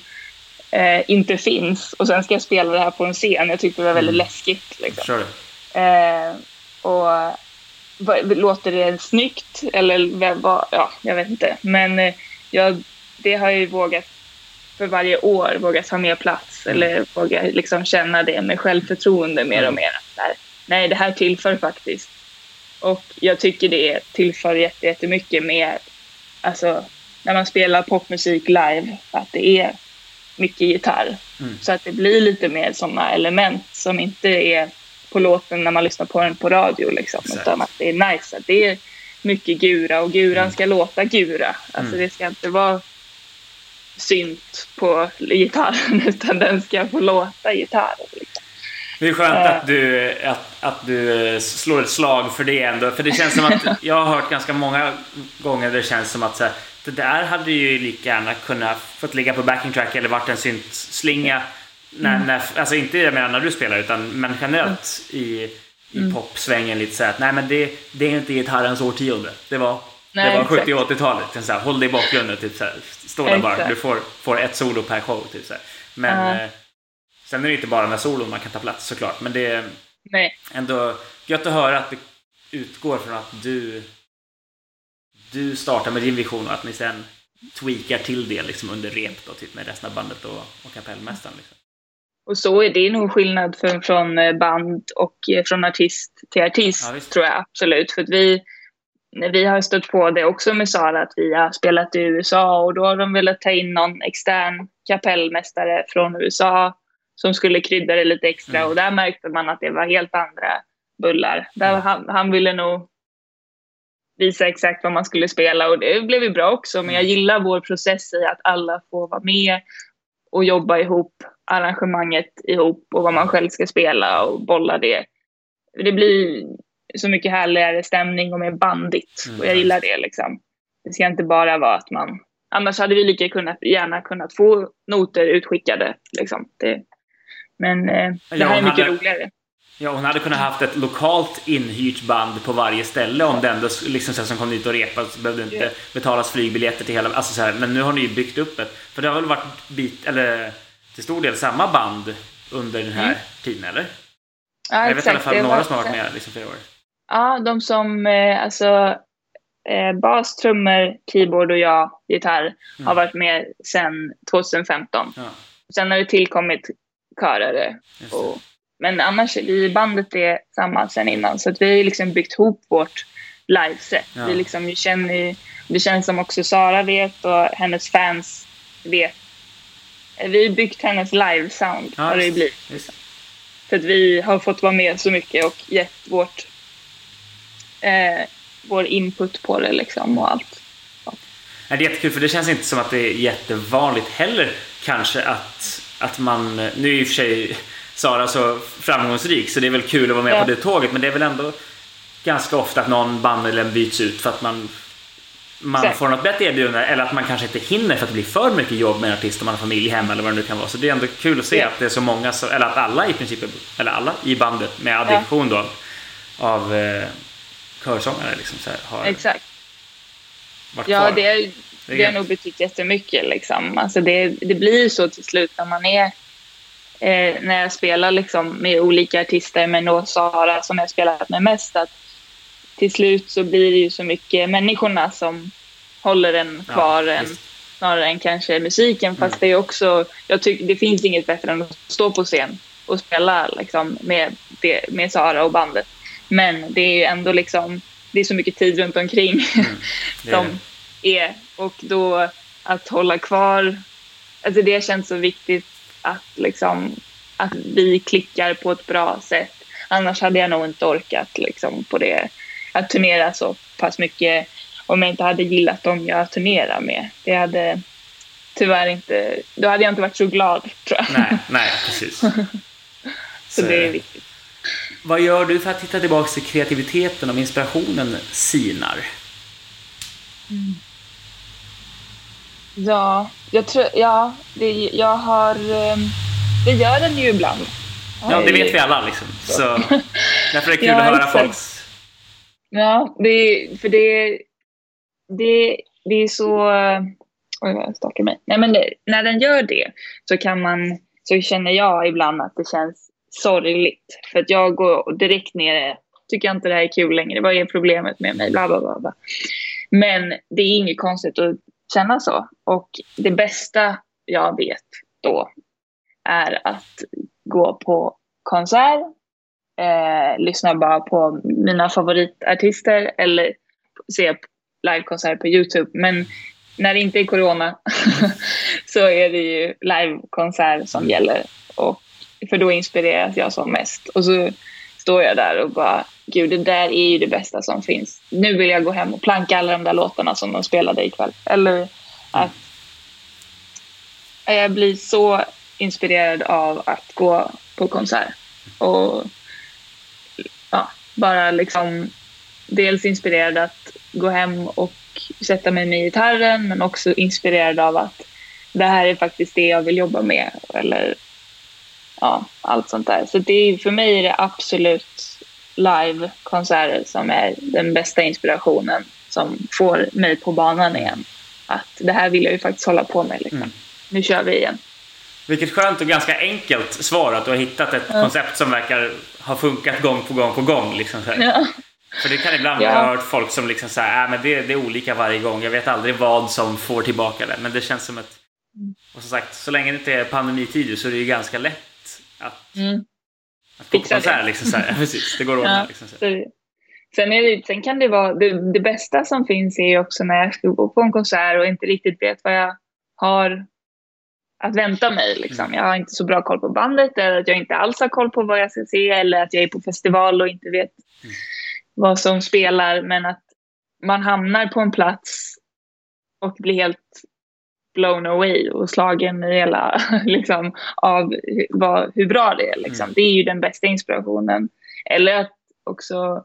eh, inte finns och sen ska jag spela det här på en scen. Jag tyckte det var väldigt mm. läskigt. Liksom. Sure. Eh, och låter det snyggt eller vad, ja, jag vet inte. Men eh, jag, det har jag ju vågat för varje år vågat ta mer plats mm. eller våga liksom känna det med självförtroende mer och mm. mer. Där, nej, det här tillför faktiskt. Och jag tycker det tillför jättemycket med, alltså när man spelar popmusik live, att det är mycket gitarr. Mm. Så att det blir lite mer sådana element som inte är på låten när man lyssnar på den på radio. Liksom, utan att det är nice. Att det är mycket gura och guran mm. ska låta gura. Alltså mm. det ska inte vara synt på gitarren utan den ska få låta gitarr. Liksom. Det är skönt att eh. du, att, att du slår ett slag för det ändå. För det känns som att jag har hört ganska många gånger det känns som att så här, det där hade ju lika gärna kunnat fått ligga på backing track eller varit en syntslinga när, mm. när, alltså inte jag menar när du spelar utan men generellt i, i mm. popsvängen lite så här, nej men det, det är inte gitarrens årtionde. Det var, nej, det var 70 80-talet. Håll dig i bakgrunden, typ så här, stå där bara. Du får, får ett solo per show. Typ, så här. Men uh. eh, sen är det inte bara med solon man kan ta plats såklart. Men det är nej. ändå gött att höra att det utgår från att du du startar med din vision och att ni sen tweakar till det liksom under rep då, typ med resten av bandet och, och kapellmästaren. Liksom. Och så är det nog skillnad för, från eh, band och eh, från artist till artist, ja, tror jag absolut. För vi, vi har stött på det också med Sara, att vi har spelat i USA och då har de velat ta in någon extern kapellmästare från USA som skulle krydda det lite extra mm. och där märkte man att det var helt andra bullar. Där mm. han, han ville nog visa exakt vad man skulle spela och det blev ju bra också men jag mm. gillar vår process i att alla får vara med och jobba ihop arrangemanget ihop och vad man själv ska spela och bolla det. Det blir så mycket härligare stämning och mer bandigt mm. och jag gillar det liksom. Det ska inte bara vara att man Annars hade vi lika kunnat, gärna kunnat få noter utskickade. Liksom. Det, men eh, det ja, här är mycket hade, roligare. Ja, hon hade kunnat haft ett lokalt inhyrt band på varje ställe om det ändå liksom, som kom dit och repade så behövde inte yeah. betalas flygbiljetter till hela... Alltså, så här, men nu har ni ju byggt upp ett... För det har väl varit bit, eller, till stor del samma band under den här mm. tiden, eller? Ja, jag vet exakt. i alla fall några som har varit med liksom, flera år. Ja, de som... Eh, alltså, eh, bas, trummor, keyboard och jag, gitarr, mm. har varit med sedan 2015. Ja. Sen har det tillkommit körare. Och, men annars, vi bandet är samma sen innan så att vi har liksom byggt ihop vårt liveset. Ja. Vi liksom känner, det känns som också Sara vet och hennes fans vet. Vi har byggt hennes live-sound, ja, har det blivit. För att vi har fått vara med så mycket och gett vårt eh, vår input på det liksom och allt. Ja. Det är jättekul för det känns inte som att det är jättevanligt heller kanske att, att man, nu är i och för sig Sara så framgångsrik så det är väl kul att vara med ja. på det tåget men det är väl ändå ganska ofta att någon bandmedlem byts ut för att man man Exakt. får något bättre erbjudande eller att man kanske inte hinner för att det blir för mycket jobb med en artist om man har familj hemma eller vad det nu kan vara. Så det är ändå kul att se ja. att det är så många, eller att alla i princip, eller alla i bandet med addition ja. då av eh, körsångare liksom så här, har Exakt. varit ja, kvar. Det, det, det har nog betytt jättemycket. Liksom. Alltså det, det blir så till slut när man är eh, när jag spelar liksom, med olika artister, men då Sara som jag spelat med mest, att till slut så blir det ju så mycket människorna som håller en kvar ja, än, snarare än kanske musiken. Fast mm. det är också, jag tycker det finns inget bättre än att stå på scen och spela liksom, med, med Sara och bandet. Men det är ju ändå liksom, det är så mycket tid runt omkring mm, som är. Och då att hålla kvar, alltså det känns så viktigt att liksom, att vi klickar på ett bra sätt. Annars hade jag nog inte orkat liksom på det, att turnera så pass mycket om jag inte hade gillat dem jag turnerar med. Det hade tyvärr inte, då hade jag inte varit så glad tror jag. Nej, nej precis. så, så det är viktigt. Vad gör du för att hitta tillbaka till kreativiteten om inspirationen sinar? Mm. Ja, jag tror, ja, det, jag har, ehm, det gör den ju ibland. Ja, det vet vi alla liksom. Så, därför är det kul ja, att höra exakt. folks. Ja, det, för det, det, det är så, oj vad jag stakar mig. Nej men det, när den gör det så kan man, så känner jag ibland att det känns sorgligt. För att jag går direkt ner, tycker jag inte det här är kul längre, vad är problemet med mig, bla bla bla. bla. Men det är inget konstigt att känna så. Och det bästa jag vet då är att gå på konsert, eh, lyssnar bara på mina favoritartister eller ser livekonserter på Youtube. Men när det inte är corona så är det ju livekonsert som gäller. Och för då inspireras jag som mest. Och så står jag där och bara, gud det där är ju det bästa som finns. Nu vill jag gå hem och planka alla de där låtarna som de spelade ikväll. Eller att jag blir så inspirerad av att gå på konsert. Och bara liksom dels inspirerad att gå hem och sätta mig med gitarren men också inspirerad av att det här är faktiskt det jag vill jobba med. Eller ja, allt sånt där. Så det är, för mig är det absolut live-konserter som är den bästa inspirationen som får mig på banan igen. Att det här vill jag ju faktiskt hålla på med. Liksom. Mm. Nu kör vi igen. Vilket skönt och ganska enkelt svar att du har hittat ett ja. koncept som verkar ha funkat gång på gång på gång. Liksom så ja. För det kan ibland ja. ha hört folk som liksom säger äh, men det, det, är olika varje gång. Jag vet aldrig vad som får tillbaka det. Men det känns som ett... Mm. Och som sagt, så länge det inte är pandemitider så är det ju ganska lätt att, mm. att på konsert. Liksom, så här. Precis, det går att ordna. Liksom, så. Sen, är det, sen kan det vara, det, det, bästa som finns är också när jag ska gå på en konsert och inte riktigt vet vad jag har att vänta mig. Liksom. Jag har inte så bra koll på bandet eller att jag inte alls har koll på vad jag ska se eller att jag är på festival och inte vet mm. vad som spelar. Men att man hamnar på en plats och blir helt blown away och slagen i hela, liksom, av vad, hur bra det är. Liksom. Mm. Det är ju den bästa inspirationen. Eller att också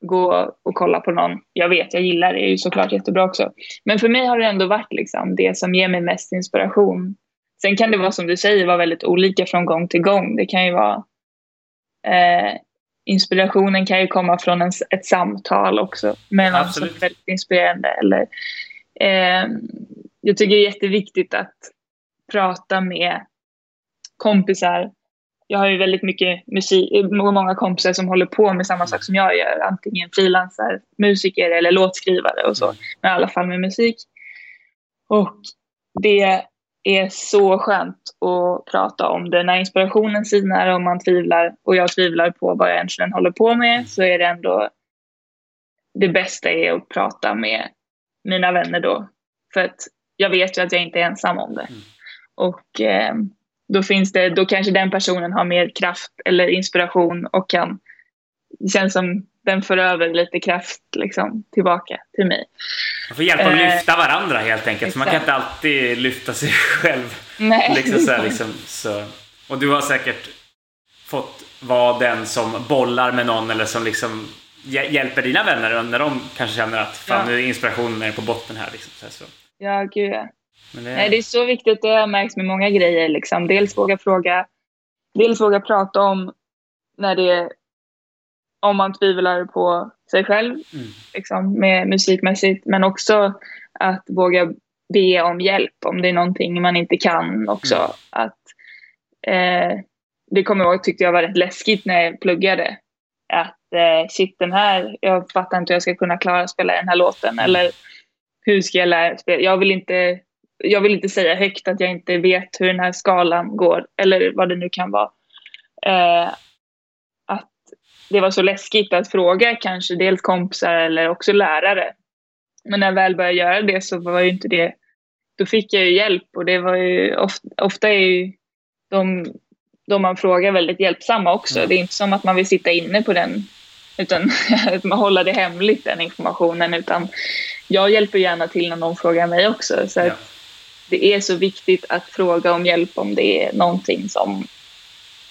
gå och kolla på någon jag vet jag gillar det är ju såklart jättebra också. Men för mig har det ändå varit liksom det som ger mig mest inspiration. Sen kan det vara som du säger vara väldigt olika från gång till gång. Det kan ju vara eh, inspirationen kan ju komma från en, ett samtal också med någon som är väldigt inspirerande. Eller, eh, jag tycker det är jätteviktigt att prata med kompisar jag har ju väldigt mycket musik, många kompisar som håller på med samma sak som jag gör. Antingen frilansar, musiker eller låtskrivare och så. Mm. Men i alla fall med musik. Och det är så skönt att prata om det. När inspirationen sinar och man tvivlar och jag tvivlar på vad jag egentligen håller på med så är det ändå det bästa är att prata med mina vänner då. För att jag vet ju att jag inte är ensam om det. Mm. Och eh, då, finns det, då kanske den personen har mer kraft eller inspiration och kan, det känns som den för över lite kraft liksom, tillbaka till mig. Man får hjälpa att eh, lyfta varandra helt enkelt. För man kan inte alltid lyfta sig själv. Nej. Liksom så här, liksom, så. Och du har säkert fått vara den som bollar med någon eller som liksom hjälper dina vänner när de kanske känner att fan, ja. nu är inspirationen på botten här. Liksom, så, här, så. Ja, gud ja. Det... Nej, det är så viktigt, det har märkts med många grejer. Liksom. Dels våga fråga, dels våga prata om när det om man tvivlar på sig själv mm. liksom, med musikmässigt, men också att våga be om hjälp om det är någonting man inte kan också. Mm. Att, eh, det kommer jag ihåg tyckte jag var rätt läskigt när jag pluggade. Att eh, shit, den här, jag fattar inte hur jag ska kunna klara att spela den här låten. Mm. Eller hur ska jag lära spela? Jag vill inte jag vill inte säga högt att jag inte vet hur den här skalan går eller vad det nu kan vara. Eh, att det var så läskigt att fråga kanske dels kompisar eller också lärare. Men när jag väl började göra det så var ju inte det, då fick jag ju hjälp och det var ju ofta, ofta är ju de, de man frågar väldigt hjälpsamma också. Mm. Det är inte som att man vill sitta inne på den utan att man håller det hemligt den informationen utan jag hjälper gärna till när någon frågar mig också. Så ja det är så viktigt att fråga om hjälp om det är någonting som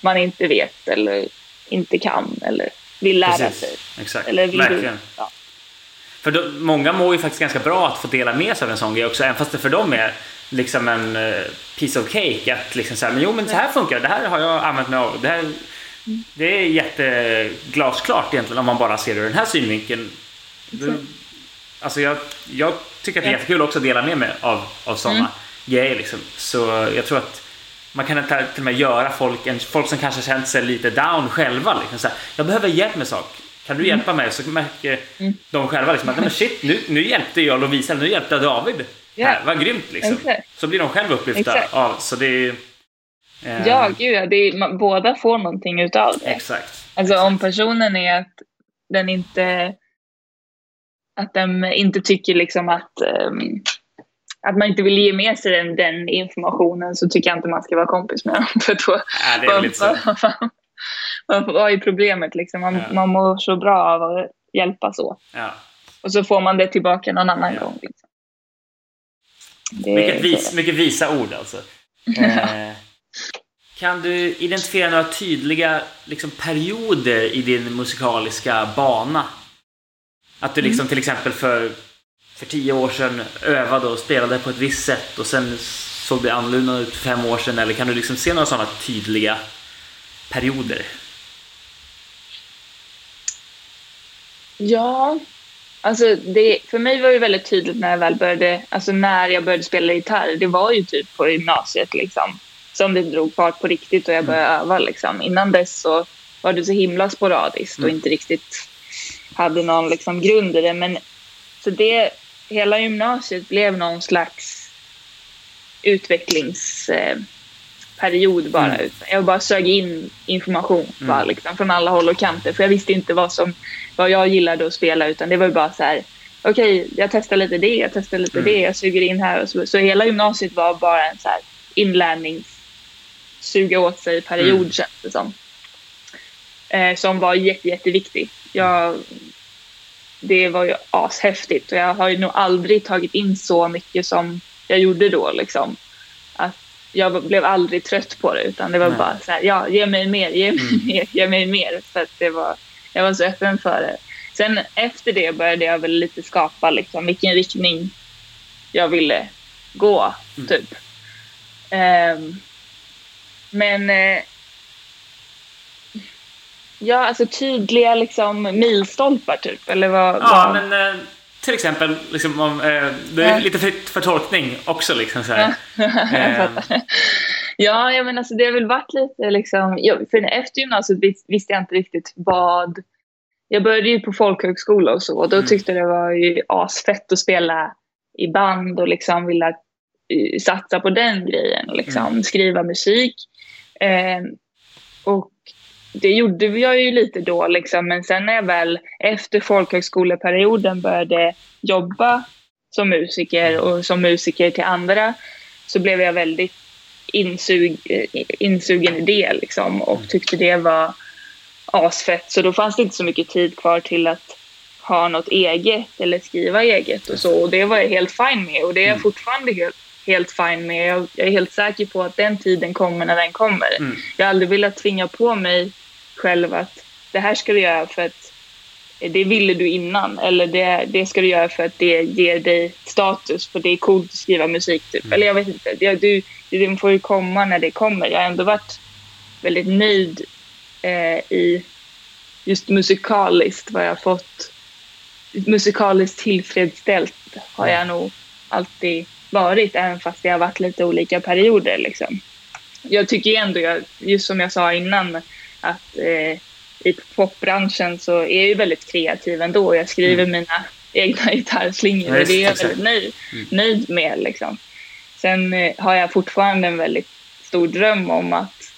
man inte vet eller inte kan eller vill lära Precis. sig. Exakt, eller vill verkligen. Ja. För då, många mår ju faktiskt ganska bra att få dela med sig av en sån grej också, även fast det för dem är liksom en uh, piece of cake. Att liksom säga, men jo men så här funkar det, här har jag använt mig av. Det, här, mm. det är jätteglasklart egentligen om man bara ser det ur den här synvinkeln. Mm. Alltså jag, jag tycker att det är jättekul också att dela med mig av, av sådana. Mm grejer liksom. Så jag tror att man kan till och med göra folk, folk som kanske känt sig lite down själva. Liksom, så här, jag behöver hjälp med sak. Kan du mm. hjälpa mig? Så märker mm. de själva liksom, att men shit, nu, nu hjälpte jag Lovisa, nu hjälpte jag David. Yeah. Här, vad grymt liksom. Exakt. Så blir de själva upplyfta. Av, så det eh... Ja, gud det är, man, båda får någonting utav det. Exakt. Alltså Exakt. om personen är att den inte att den inte tycker liksom att um, att man inte vill ge med sig den, den, informationen så tycker jag inte man ska vara kompis med dem. För då, ja, det är lite så. vad är problemet liksom? Man, ja. man mår så bra av att hjälpas åt. Ja. Och så får man det tillbaka någon annan ja. gång. Liksom. mycket, vis, mycket visa ord alltså. eh, kan du identifiera några tydliga liksom, perioder i din musikaliska bana? Att du liksom mm. till exempel för för tio år sedan övade och spelade på ett visst sätt och sen såg det annorlunda ut för fem år sedan? Eller kan du liksom se några sådana tydliga perioder? Ja, alltså det, för mig var det väldigt tydligt när jag väl började, alltså när jag började spela gitarr, det var ju typ på gymnasiet liksom, som det drog fart på riktigt och jag började mm. öva liksom. Innan dess så var det så himla sporadiskt och mm. inte riktigt hade någon liksom grund i det, men så det hela gymnasiet blev någon slags utvecklingsperiod bara. Mm. Jag bara sög in information mm. bara, liksom, från alla håll och kanter. För jag visste inte vad, som, vad jag gillade att spela utan det var bara så här. Okej, okay, jag testar lite det, jag testar lite mm. det, jag suger in här. Och så, så hela gymnasiet var bara en så här inlärningssuga åt sig period mm. känns det som. Eh, som var jätte, jätteviktig. Jag, det var ju ashäftigt och jag har ju nog aldrig tagit in så mycket som jag gjorde då liksom. Att jag blev aldrig trött på det utan det var Nej. bara så här, ja, ge mig mer, ge mig mm. mer, ge mig mer. För att det var, jag var så öppen för det. Sen efter det började jag väl lite skapa liksom vilken riktning jag ville gå, mm. typ. Um, men uh, ja, alltså tydliga liksom milstolpar typ, eller vad? Ja, vad? men uh, till exempel, liksom, om, uh, det är lite fritt för tolkning också liksom så här. ja, jag men alltså det har väl varit lite liksom, för efter gymnasiet visste jag inte riktigt vad jag började ju på folkhögskola och så och då mm. tyckte jag det var ju asfett att spela i band och liksom vilja uh, satsa på den grejen. Liksom. Mm. Skriva musik. Eh, och det gjorde jag ju lite då liksom. Men sen när jag väl efter folkhögskoleperioden började jobba som musiker och som musiker till andra så blev jag väldigt insug, insugen i det liksom och mm. tyckte det var asfett. Så då fanns det inte så mycket tid kvar till att ha något eget eller skriva eget och så. Och det var jag helt fine med och det är jag mm. fortfarande helt, helt fine med. Jag, jag, är helt säker på att den tiden kommer när den kommer. Mm. Jag har aldrig velat tvinga på mig själv att det här ska du göra för att det ville du innan eller det, det ska du göra för att det ger dig status för det är coolt att skriva musik typ. Mm. Eller jag vet inte, det, du, det får ju komma när det kommer. Jag har ändå varit väldigt nöjd eh, i just musikaliskt vad jag fått musikaliskt tillfredsställt har jag nog alltid varit, även fast det har varit lite olika perioder. Liksom. Jag tycker ändå, just som jag sa innan, att eh, i popbranschen så är jag ju väldigt kreativ ändå. Jag skriver mm. mina egna gitarrslingor och det är jag väldigt nöjd, mm. nöjd med. Liksom. Sen eh, har jag fortfarande en väldigt stor dröm om att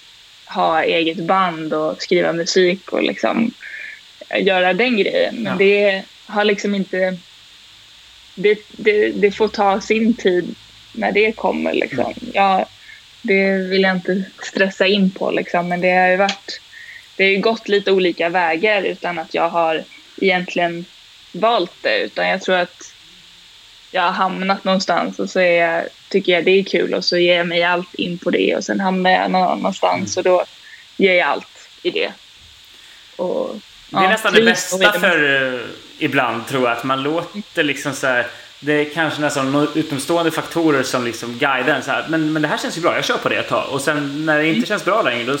ha eget band och skriva musik och liksom göra den grejen. Men ja. det har liksom inte... Det, det, det, får ta sin tid när det kommer. Liksom. Mm. Ja, det vill jag inte stressa in på, liksom. men det har ju varit... Det har ju gått lite olika vägar utan att jag har egentligen valt det. Utan jag tror att jag har hamnat någonstans och så jag, tycker jag det är kul och så ger jag mig allt in på det och sen hamnar jag någon annanstans mm. och då ger jag allt i det. Och det är ja, nästan det bästa för uh, ibland tror jag att man låter liksom så här, Det är kanske nästan utomstående faktorer som liksom guidar en så här, men, men det här känns ju bra, jag kör på det ett tag. Och sen när det inte känns bra längre då,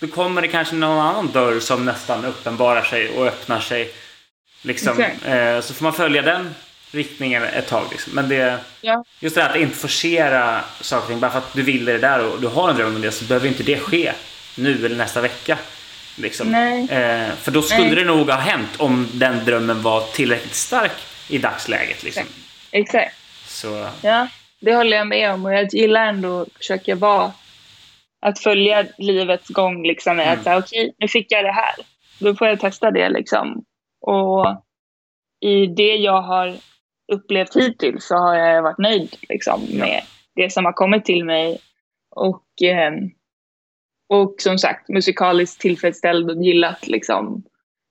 då kommer det kanske någon annan dörr som nästan uppenbarar sig och öppnar sig. Liksom, uh, så får man följa den riktningen ett tag. Liksom. Men det, ja. just det här att inte forcera saker och ting bara för att du vill det där och du har en dröm om det så behöver inte det ske nu eller nästa vecka. Liksom. Eh, för då skulle Nej. det nog ha hänt om den drömmen var tillräckligt stark i dagsläget. Liksom. Exakt. Så. Ja, det håller jag med om och jag gillar ändå att försöka vara att följa livets gång liksom. Mm. Att okej, okay, nu fick jag det här. Då får jag testa det liksom. Och i det jag har upplevt hittills så har jag varit nöjd liksom, med det som har kommit till mig. Och eh, och som sagt musikaliskt tillfredsställd och gillat liksom,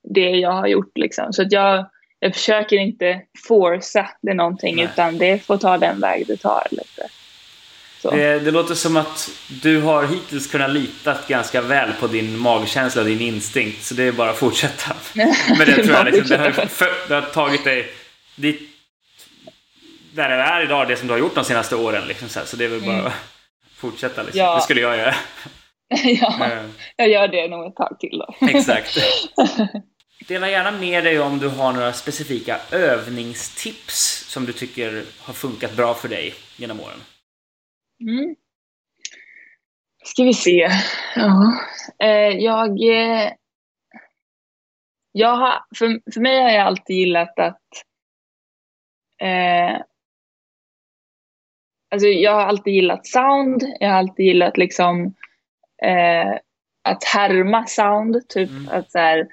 det jag har gjort. Liksom. Så att jag, jag försöker inte forsa det någonting Nej. utan det får ta den väg det tar. Lite. Det, det, låter som att du har hittills kunnat lita ganska väl på din magkänsla och din instinkt. Så det är bara att fortsätta. Men det tror jag liksom, det, har, för, det har tagit dig dit där du är idag, det som du har gjort de senaste åren. Liksom, så, så det är väl bara mm. att fortsätta. Liksom. Ja. Det skulle jag göra. ja, mm. jag gör det nog ett tag till då. Exakt. Dela gärna med dig om du har några specifika övningstips som du tycker har funkat bra för dig genom åren. Mm. Ska vi se. Ja. Eh, jag... Eh, jag har, för, för mig har jag alltid gillat att... Eh, alltså jag har alltid gillat sound. Jag har alltid gillat liksom eh, att härma sound. Typ. Mm. Att så här,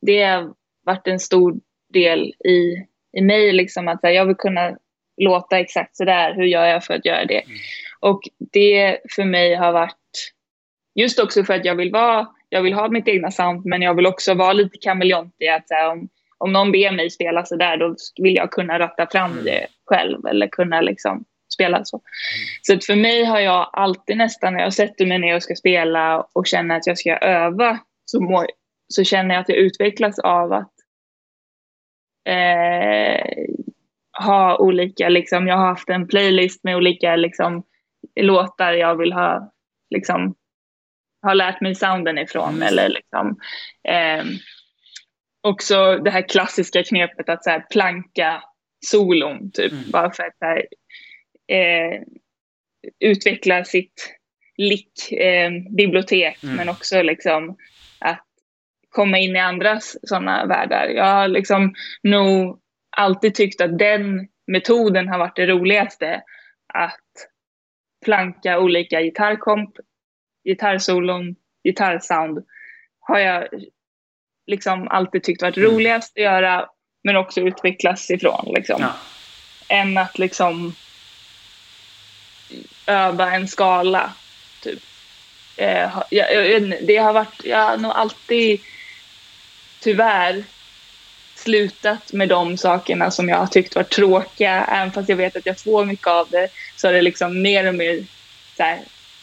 det har varit en stor del i, i mig. Liksom, att så här, jag vill kunna låta exakt sådär. Hur gör jag för att göra det? Mm. Och det för mig har varit, just också för att jag vill vara, jag vill ha mitt egna sound men jag vill också vara lite kameleontig. Att så här, om, om någon ber mig spela så där då vill jag kunna ratta fram mm. det själv eller kunna liksom spela så. Så för mig har jag alltid nästan när jag sätter mig ner och ska spela och känner att jag ska öva så, må, så känner jag att jag utvecklas av att eh, ha olika, liksom, jag har haft en playlist med olika liksom, låtar jag vill ha, liksom, ha lärt mig sounden ifrån. Mm. Eller liksom, eh, också det här klassiska knepet att så här, planka solon, typ. Mm. Bara för att här, eh, utveckla sitt lick-bibliotek, eh, mm. men också liksom att komma in i andras sådana världar. Jag har liksom nog alltid tyckt att den metoden har varit det roligaste. Att planka olika gitarrkomp, gitarrsolon, gitarrsound har jag liksom alltid tyckt varit mm. roligast att göra men också utvecklas ifrån. Liksom. Ja. Än att liksom öva en skala. Typ. Eh, jag, det har varit, jag har nog alltid tyvärr slutat med de sakerna som jag har tyckt varit tråkiga. Även fast jag vet att jag får mycket av det så har det liksom mer och mer så här,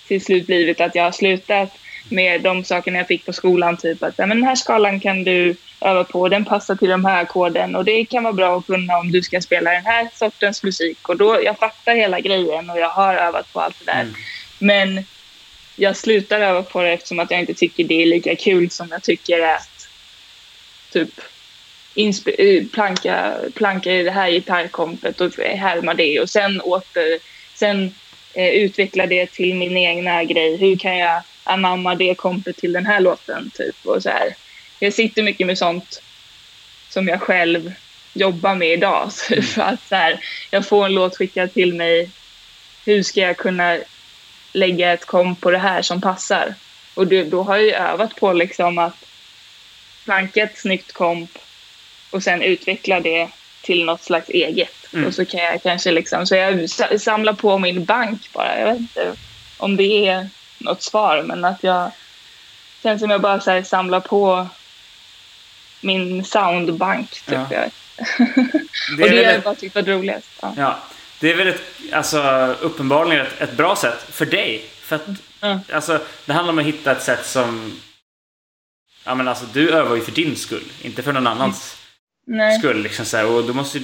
till slut blivit att jag har slutat med de sakerna jag fick på skolan. Typ att men den här skalan kan du öva på, den passar till de här ackorden och det kan vara bra att kunna om du ska spela den här sortens musik. Och då, jag fattar hela grejen och jag har övat på allt det där. Mm. Men jag slutar öva på det eftersom att jag inte tycker det är lika kul som jag tycker att typ planka, planka i det här gitarrkompet och härma det och sen åter, sen eh, utveckla det till min egna grej. Hur kan jag anamma det kompet till den här låten typ och så här jag sitter mycket med sånt som jag själv jobbar med idag. Mm. För att så här, jag får en låt skickad till mig. Hur ska jag kunna lägga ett komp på det här som passar? Och det, då har jag övat på liksom att planka ett snyggt komp och sen utveckla det till något slags eget. Mm. Och så kan jag kanske liksom, så jag samlar på min bank bara. Jag vet inte om det är något svar, men att jag känns som jag bara så samlar på min soundbank. Typ. Ja. Jag det och det har jag bara tyckt var roligast. Ja. ja. Det är väl ett, alltså, uppenbarligen ett, ett bra sätt för dig. För att, mm. alltså, det handlar om att hitta ett sätt som... Ja, men alltså, du övar ju för din skull, inte för någon annans mm. skull. Liksom, så här, och då måste,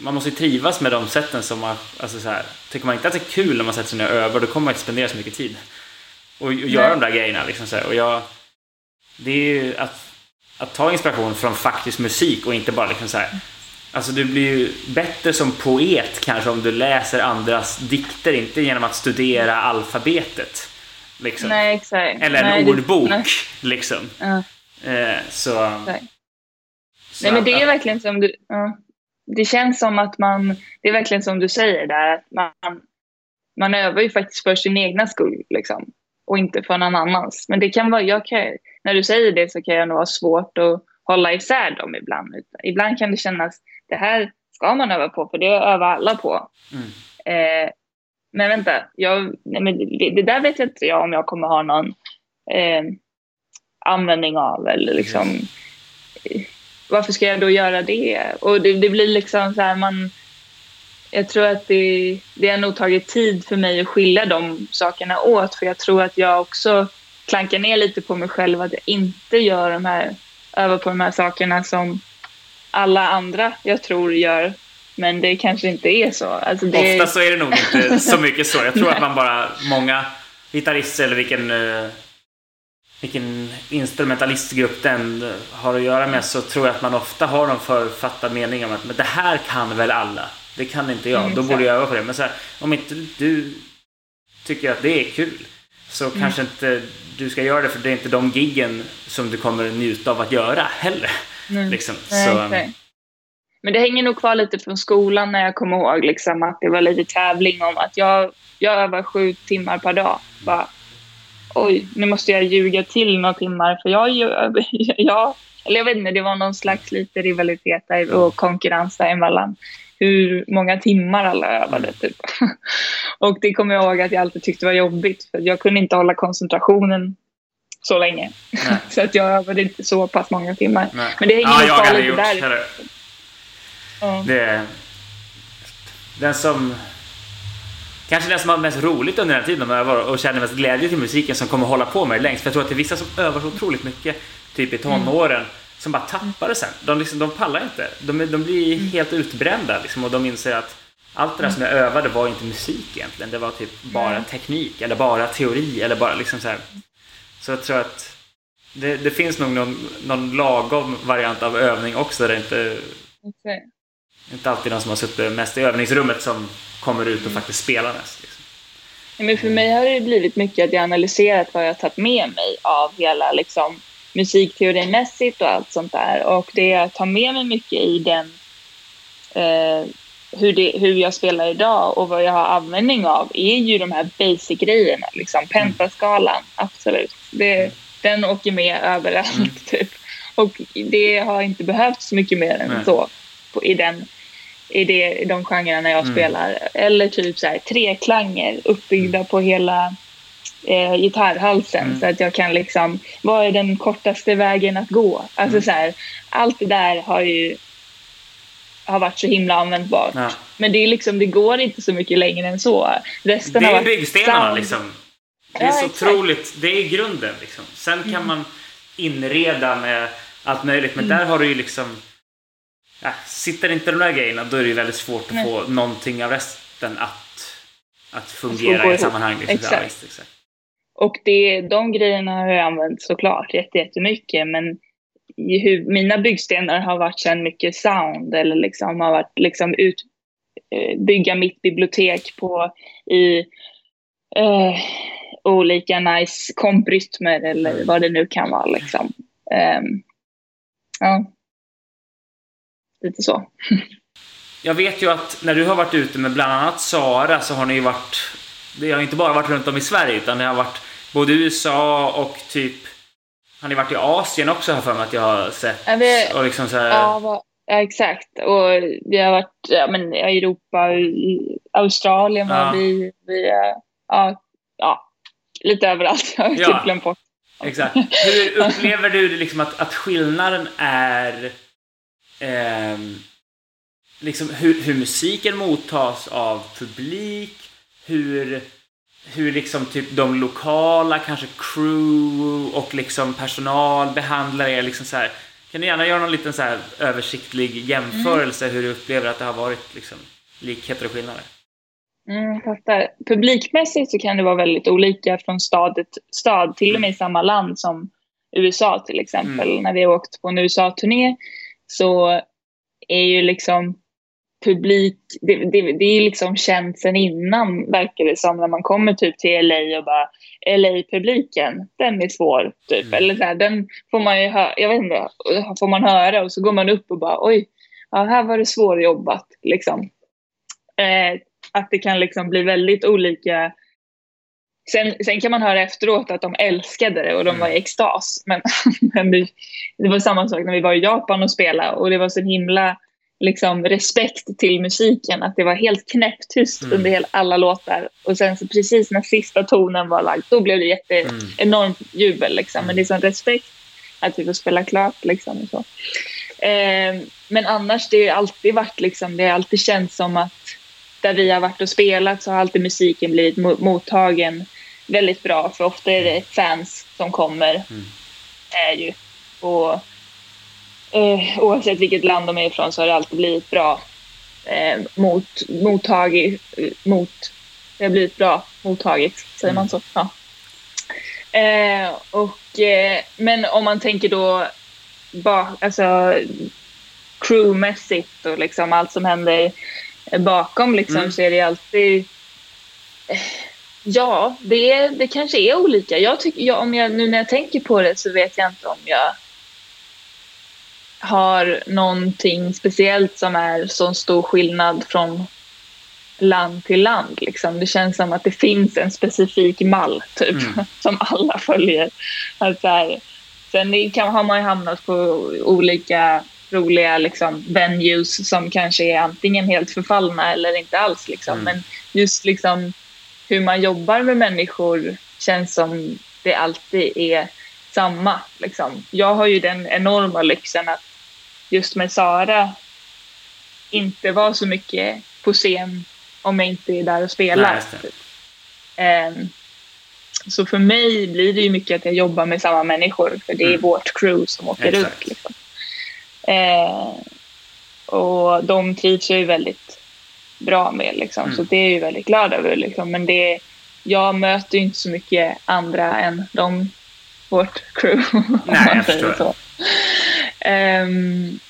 man måste ju trivas med de sätten som man... Alltså, så här, tycker man inte att det är kul när man sätter sig ner och övar, då kommer man inte spendera så mycket tid. Och, och göra de där grejerna. Liksom, så här. Och jag, det är ju att att ta inspiration från faktisk musik och inte bara liksom så här. Alltså du blir ju bättre som poet kanske om du läser andras dikter, inte genom att studera alfabetet. Liksom. Nej, exakt. Eller en nej, ordbok, det, liksom. Uh. Eh, så, så... Nej, men det är verkligen som du... Uh. Det känns som att man... Det är verkligen som du säger där, att man, man övar ju faktiskt för sin egna skull, liksom. Och inte för någon annans. Men det kan vara... Jag kan, när du säger det så kan det nog vara svårt att hålla isär dem ibland. Ibland kan det kännas, det här ska man öva på, för det övar alla på. Mm. Eh, men vänta, jag, nej, men det, det, där vet jag inte jag om jag kommer ha någon eh, användning av. Eller liksom, mm. Varför ska jag då göra det? Och det, det blir liksom så här, man... Jag tror att det, det har nog tagit tid för mig att skilja de sakerna åt, för jag tror att jag också klanka ner lite på mig själv att jag inte gör de här, övar på de här sakerna som alla andra jag tror gör. Men det kanske inte är så. Alltså det... Ofta så är det nog inte så mycket så. Jag tror att man bara, många gitarrister eller vilken, uh, vilken instrumentalistgrupp den har att göra med så tror jag att man ofta har någon författad mening om att men det här kan väl alla. Det kan inte jag. Mm, Då borde jag öva på det. Men så här, om inte du tycker att det är kul så mm. kanske inte du ska göra det för det är inte de giggen som du kommer njuta av att göra heller. Mm. Liksom. Så, okay. Men det hänger nog kvar lite från skolan när jag kommer ihåg liksom, att det var lite tävling om att jag, jag övar sju timmar per dag. Bara, Oj, nu måste jag ljuga till några timmar för jag, jag, eller jag vet inte, det var någon slags lite rivalitet där och konkurrens däremellan. hur många timmar alla övade. Mm. Typ. och det kommer jag ihåg att jag alltid tyckte var jobbigt för jag kunde inte hålla koncentrationen så länge. så att jag övade inte så pass många timmar. Nej. Men det hänger ja, nog kvar lite där. Ja. Det, den som Kanske den som har mest roligt under den tiden de övar och känner mest glädje till musiken som kommer hålla på med det längst. För jag tror att det är vissa som övar så otroligt mycket, typ i tonåren, mm. som bara tappar det sen. De, liksom, de pallar inte. De, de blir mm. helt utbrända liksom, och de inser att allt det där som jag övade var inte musik egentligen. Det var typ bara teknik eller bara teori eller bara liksom så här. Så jag tror att det, det finns nog någon, någon lagom variant av övning också där det inte okay. Inte alltid de som har suttit mest i övningsrummet som kommer ut och mm. faktiskt spelar mest. Liksom. men för mig har det blivit mycket att jag analyserat vad jag tagit med mig av hela liksom, musikteorimässigt och allt sånt där. Och det jag tar med mig mycket i den eh, hur, det, hur jag spelar idag och vad jag har användning av är ju de här basic-grejerna. Liksom. Mm. Pentaskalan, absolut. Det, den åker med överallt. Mm. Typ. Och det har inte behövts så mycket mer än Nej. så på, i, den, i, det, i de genrerna jag mm. spelar. Eller typ så här, tre klanger uppbyggda mm. på hela eh, gitarrhalsen mm. så att jag kan liksom, vad är den kortaste vägen att gå? Alltså mm. så här, allt det där har ju har varit så himla användbart. Ja. Men det, är liksom, det går inte så mycket längre än så. Resten det är byggstenarna liksom. Det är ja, så exakt. otroligt. Det är grunden liksom. Sen kan mm. man inreda med allt möjligt. Men mm. där har du ju liksom... Ja, sitter inte de där grejerna då är det ju väldigt svårt att Nej. få någonting av resten att, att fungera i ett sammanhang. Liksom. Exakt. Ja, visst, exakt. Och det, de grejerna har jag använt såklart jättemycket. Men hur mina byggstenar har varit sen mycket sound eller liksom har varit liksom ut, eh, bygga mitt bibliotek på i eh, olika nice komprytmer eller mm. vad det nu kan vara liksom. Um, ja, lite så. Jag vet ju att när du har varit ute med bland annat Sara så har ni ju varit, det har inte bara varit runt om i Sverige utan det har varit både USA och typ har ni varit i Asien också, har för mig att jag har sett? Ja, vi, och liksom så här... ja, exakt. Och vi har varit ja, men, i Europa, i Australien var ja. vi. vi ja, ja, lite överallt. Jag har ja. typ glömt bort. Exakt. Hur upplever du liksom att, att skillnaden är eh, liksom hur, hur musiken mottas av publik, hur hur liksom typ de lokala, kanske crew och liksom personal behandlar er liksom så här. Kan du gärna göra någon liten så översiktlig jämförelse mm. hur du upplever att det har varit liksom likheter och skillnader? Mm, fattar. Publikmässigt så kan det vara väldigt olika från stad till stad, till och med i samma land som USA till exempel. Mm. När vi har åkt på en USA-turné så är ju liksom publik, det, det, det är liksom känt sen innan verkar det som när man kommer typ till LA och bara LA-publiken, den är svår typ. Mm. Eller så här, den får man ju höra, jag vet inte, får man höra och så går man upp och bara oj, ja, här var det svårjobbat liksom. Eh, att det kan liksom bli väldigt olika Sen, sen kan man höra efteråt att de älskade det och de mm. var i extas. Men, men det, det, var samma sak när vi var i Japan och spelade och det var så himla liksom respekt till musiken. Att det var helt knäpptyst mm. under hela, alla låtar. Och sen så precis när sista tonen var lagd, då blev det jätte, mm. enormt jubel. Liksom. Men det är sån respekt att vi får spela klart. Liksom, och så. Eh, men annars, det har alltid varit liksom, det har alltid känts som att där vi har varit och spelat så har alltid musiken blivit mottagen väldigt bra. För ofta är det fans som kommer. Mm. Är ju. Och eh, oavsett vilket land de är ifrån så har det alltid blivit bra eh, mot, mottagit, mot, det har blivit bra mottaget, säger man så? Ja. Eh, och, eh, men om man tänker då ba, alltså, crewmässigt och liksom allt som händer bakom liksom, mm. så är det alltid Ja, det, det kanske är olika. Jag tycker, jag, om jag, nu när jag tänker på det så vet jag inte om jag har någonting speciellt som är så stor skillnad från land till land. Liksom. Det känns som att det finns en specifik mall typ, mm. som alla följer. Alltså här, sen kan, har man ju hamnat på olika roliga liksom, venues som kanske är antingen helt förfallna eller inte alls. Liksom. Mm. Men just liksom, hur man jobbar med människor känns som det alltid är samma. Liksom. Jag har ju den enorma lyxen att just med Sara inte vara så mycket på scen om jag inte är där och spelar. Nej, um, så för mig blir det ju mycket att jag jobbar med samma människor för det är mm. vårt crew som åker Exakt. ut. Liksom. Eh, och de trivs jag ju väldigt bra med liksom. Mm. så det är jag ju väldigt glad över. Liksom. Men det, jag möter ju inte så mycket andra än de, vårt crew. Nej, jag förstår. Så. Um,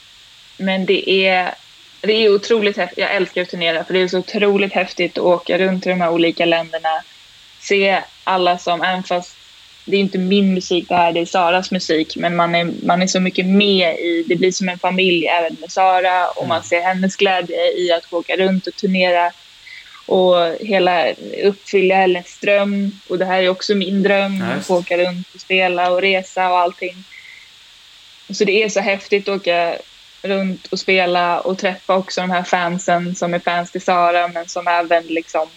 men det är, det är otroligt häftigt. Jag älskar att turnera för det är så otroligt häftigt att åka runt i de här olika länderna. Se alla som, även fast det är inte min musik det här, det är Saras musik, men man är, man är så mycket med i, det blir som en familj även med Sara och man mm. ser hennes glädje i att åka runt och turnera och hela uppfylla hennes dröm. Och det här är också min dröm, nice. att få åka runt och spela och resa och allting. Så det är så häftigt att åka runt och spela och träffa också de här fansen som är fans till Sara men som även liksom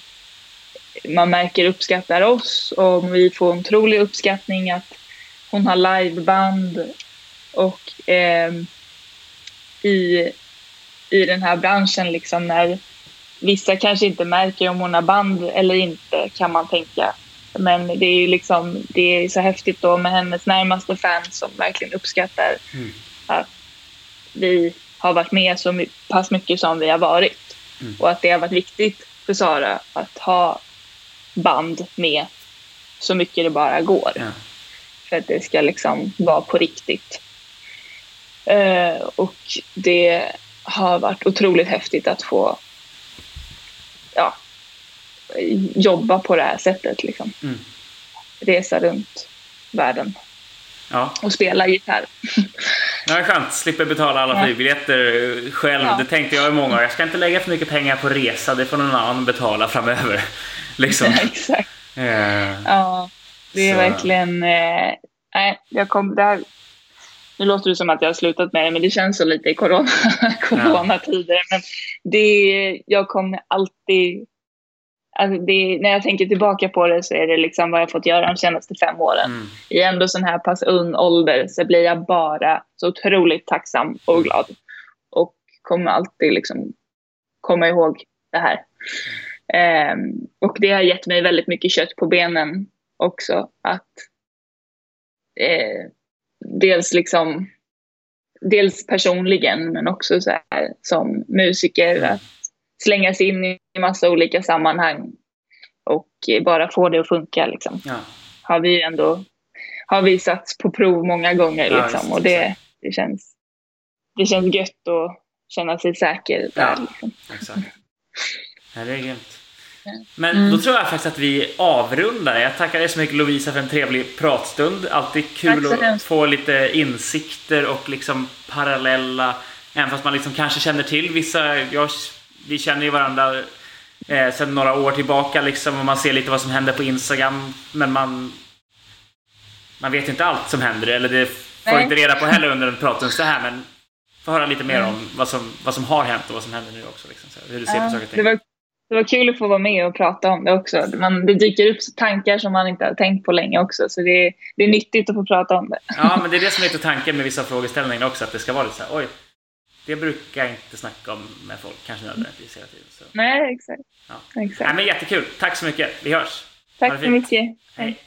man märker uppskattar oss och vi får en otrolig uppskattning att hon har liveband och eh, i, i den här branschen liksom när vissa kanske inte märker om hon har band eller inte kan man tänka. Men det är ju liksom, det är så häftigt då med hennes närmaste fans som verkligen uppskattar mm. att vi har varit med så pass mycket som vi har varit. Mm. Och att det har varit viktigt för Sara att ha band med så mycket det bara går. Ja. För att det ska liksom vara på riktigt. Uh, och det har varit otroligt häftigt att få ja, jobba på det här sättet. Liksom. Mm. Resa runt världen. Ja. Och spela gitarr. Det är skönt. Slipper betala alla flygbiljetter själv. Ja. Det tänkte jag i många år. Jag ska inte lägga för mycket pengar på resa. Det får någon annan betala framöver. Liksom. Exakt. Yeah. Ja, det är Så. verkligen... Eh, nej, jag kom, det här, nu låter det som att jag har slutat med det, men det känns så lite i corona, coronatider. Men det, jag kommer alltid... Alltså det, när jag tänker tillbaka på det så är det liksom vad jag fått göra de senaste fem åren. Mm. I ändå sån här pass ung ålder så blir jag bara så otroligt tacksam och glad. Och kommer alltid liksom komma ihåg det här. Um, och det har gett mig väldigt mycket kött på benen också. Att eh, dels liksom dels personligen men också så här, som musiker att slänga sig in i massa olika sammanhang och bara få det att funka liksom. Ja. Har vi ändå har vi satts på prov många gånger liksom ja, och det, det, känns, det känns gött att känna sig säker där. Ja, liksom. exakt. Ja, det är grymt. Men mm. då tror jag faktiskt att vi avrundar. Jag tackar dig så mycket Lovisa för en trevlig pratstund. Alltid kul att få lite insikter och liksom parallella, även fast man liksom kanske känner till vissa. Jag, vi känner ju varandra eh, sedan några år tillbaka liksom och man ser lite vad som händer på Instagram. Men man, man vet inte allt som händer eller det får Nej. inte reda på heller under en pratstund så här. Men få höra lite mer mm. om vad som, vad som har hänt och vad som händer nu också. Liksom, hur du ser ja, på saker och ting det var kul att få vara med och prata om det också. Man, det dyker upp tankar som man inte har tänkt på länge också, så det är, det är nyttigt att få prata om det. Ja, men det är det som är lite tanken med vissa frågeställningar också, att det ska vara lite så här, oj, det brukar jag inte snacka om med folk, kanske nödvändigtvis hela tiden. Så. Nej, exakt. Ja. exakt. Nej, men jättekul. Tack så mycket. Vi hörs. Tack så mycket. Hej.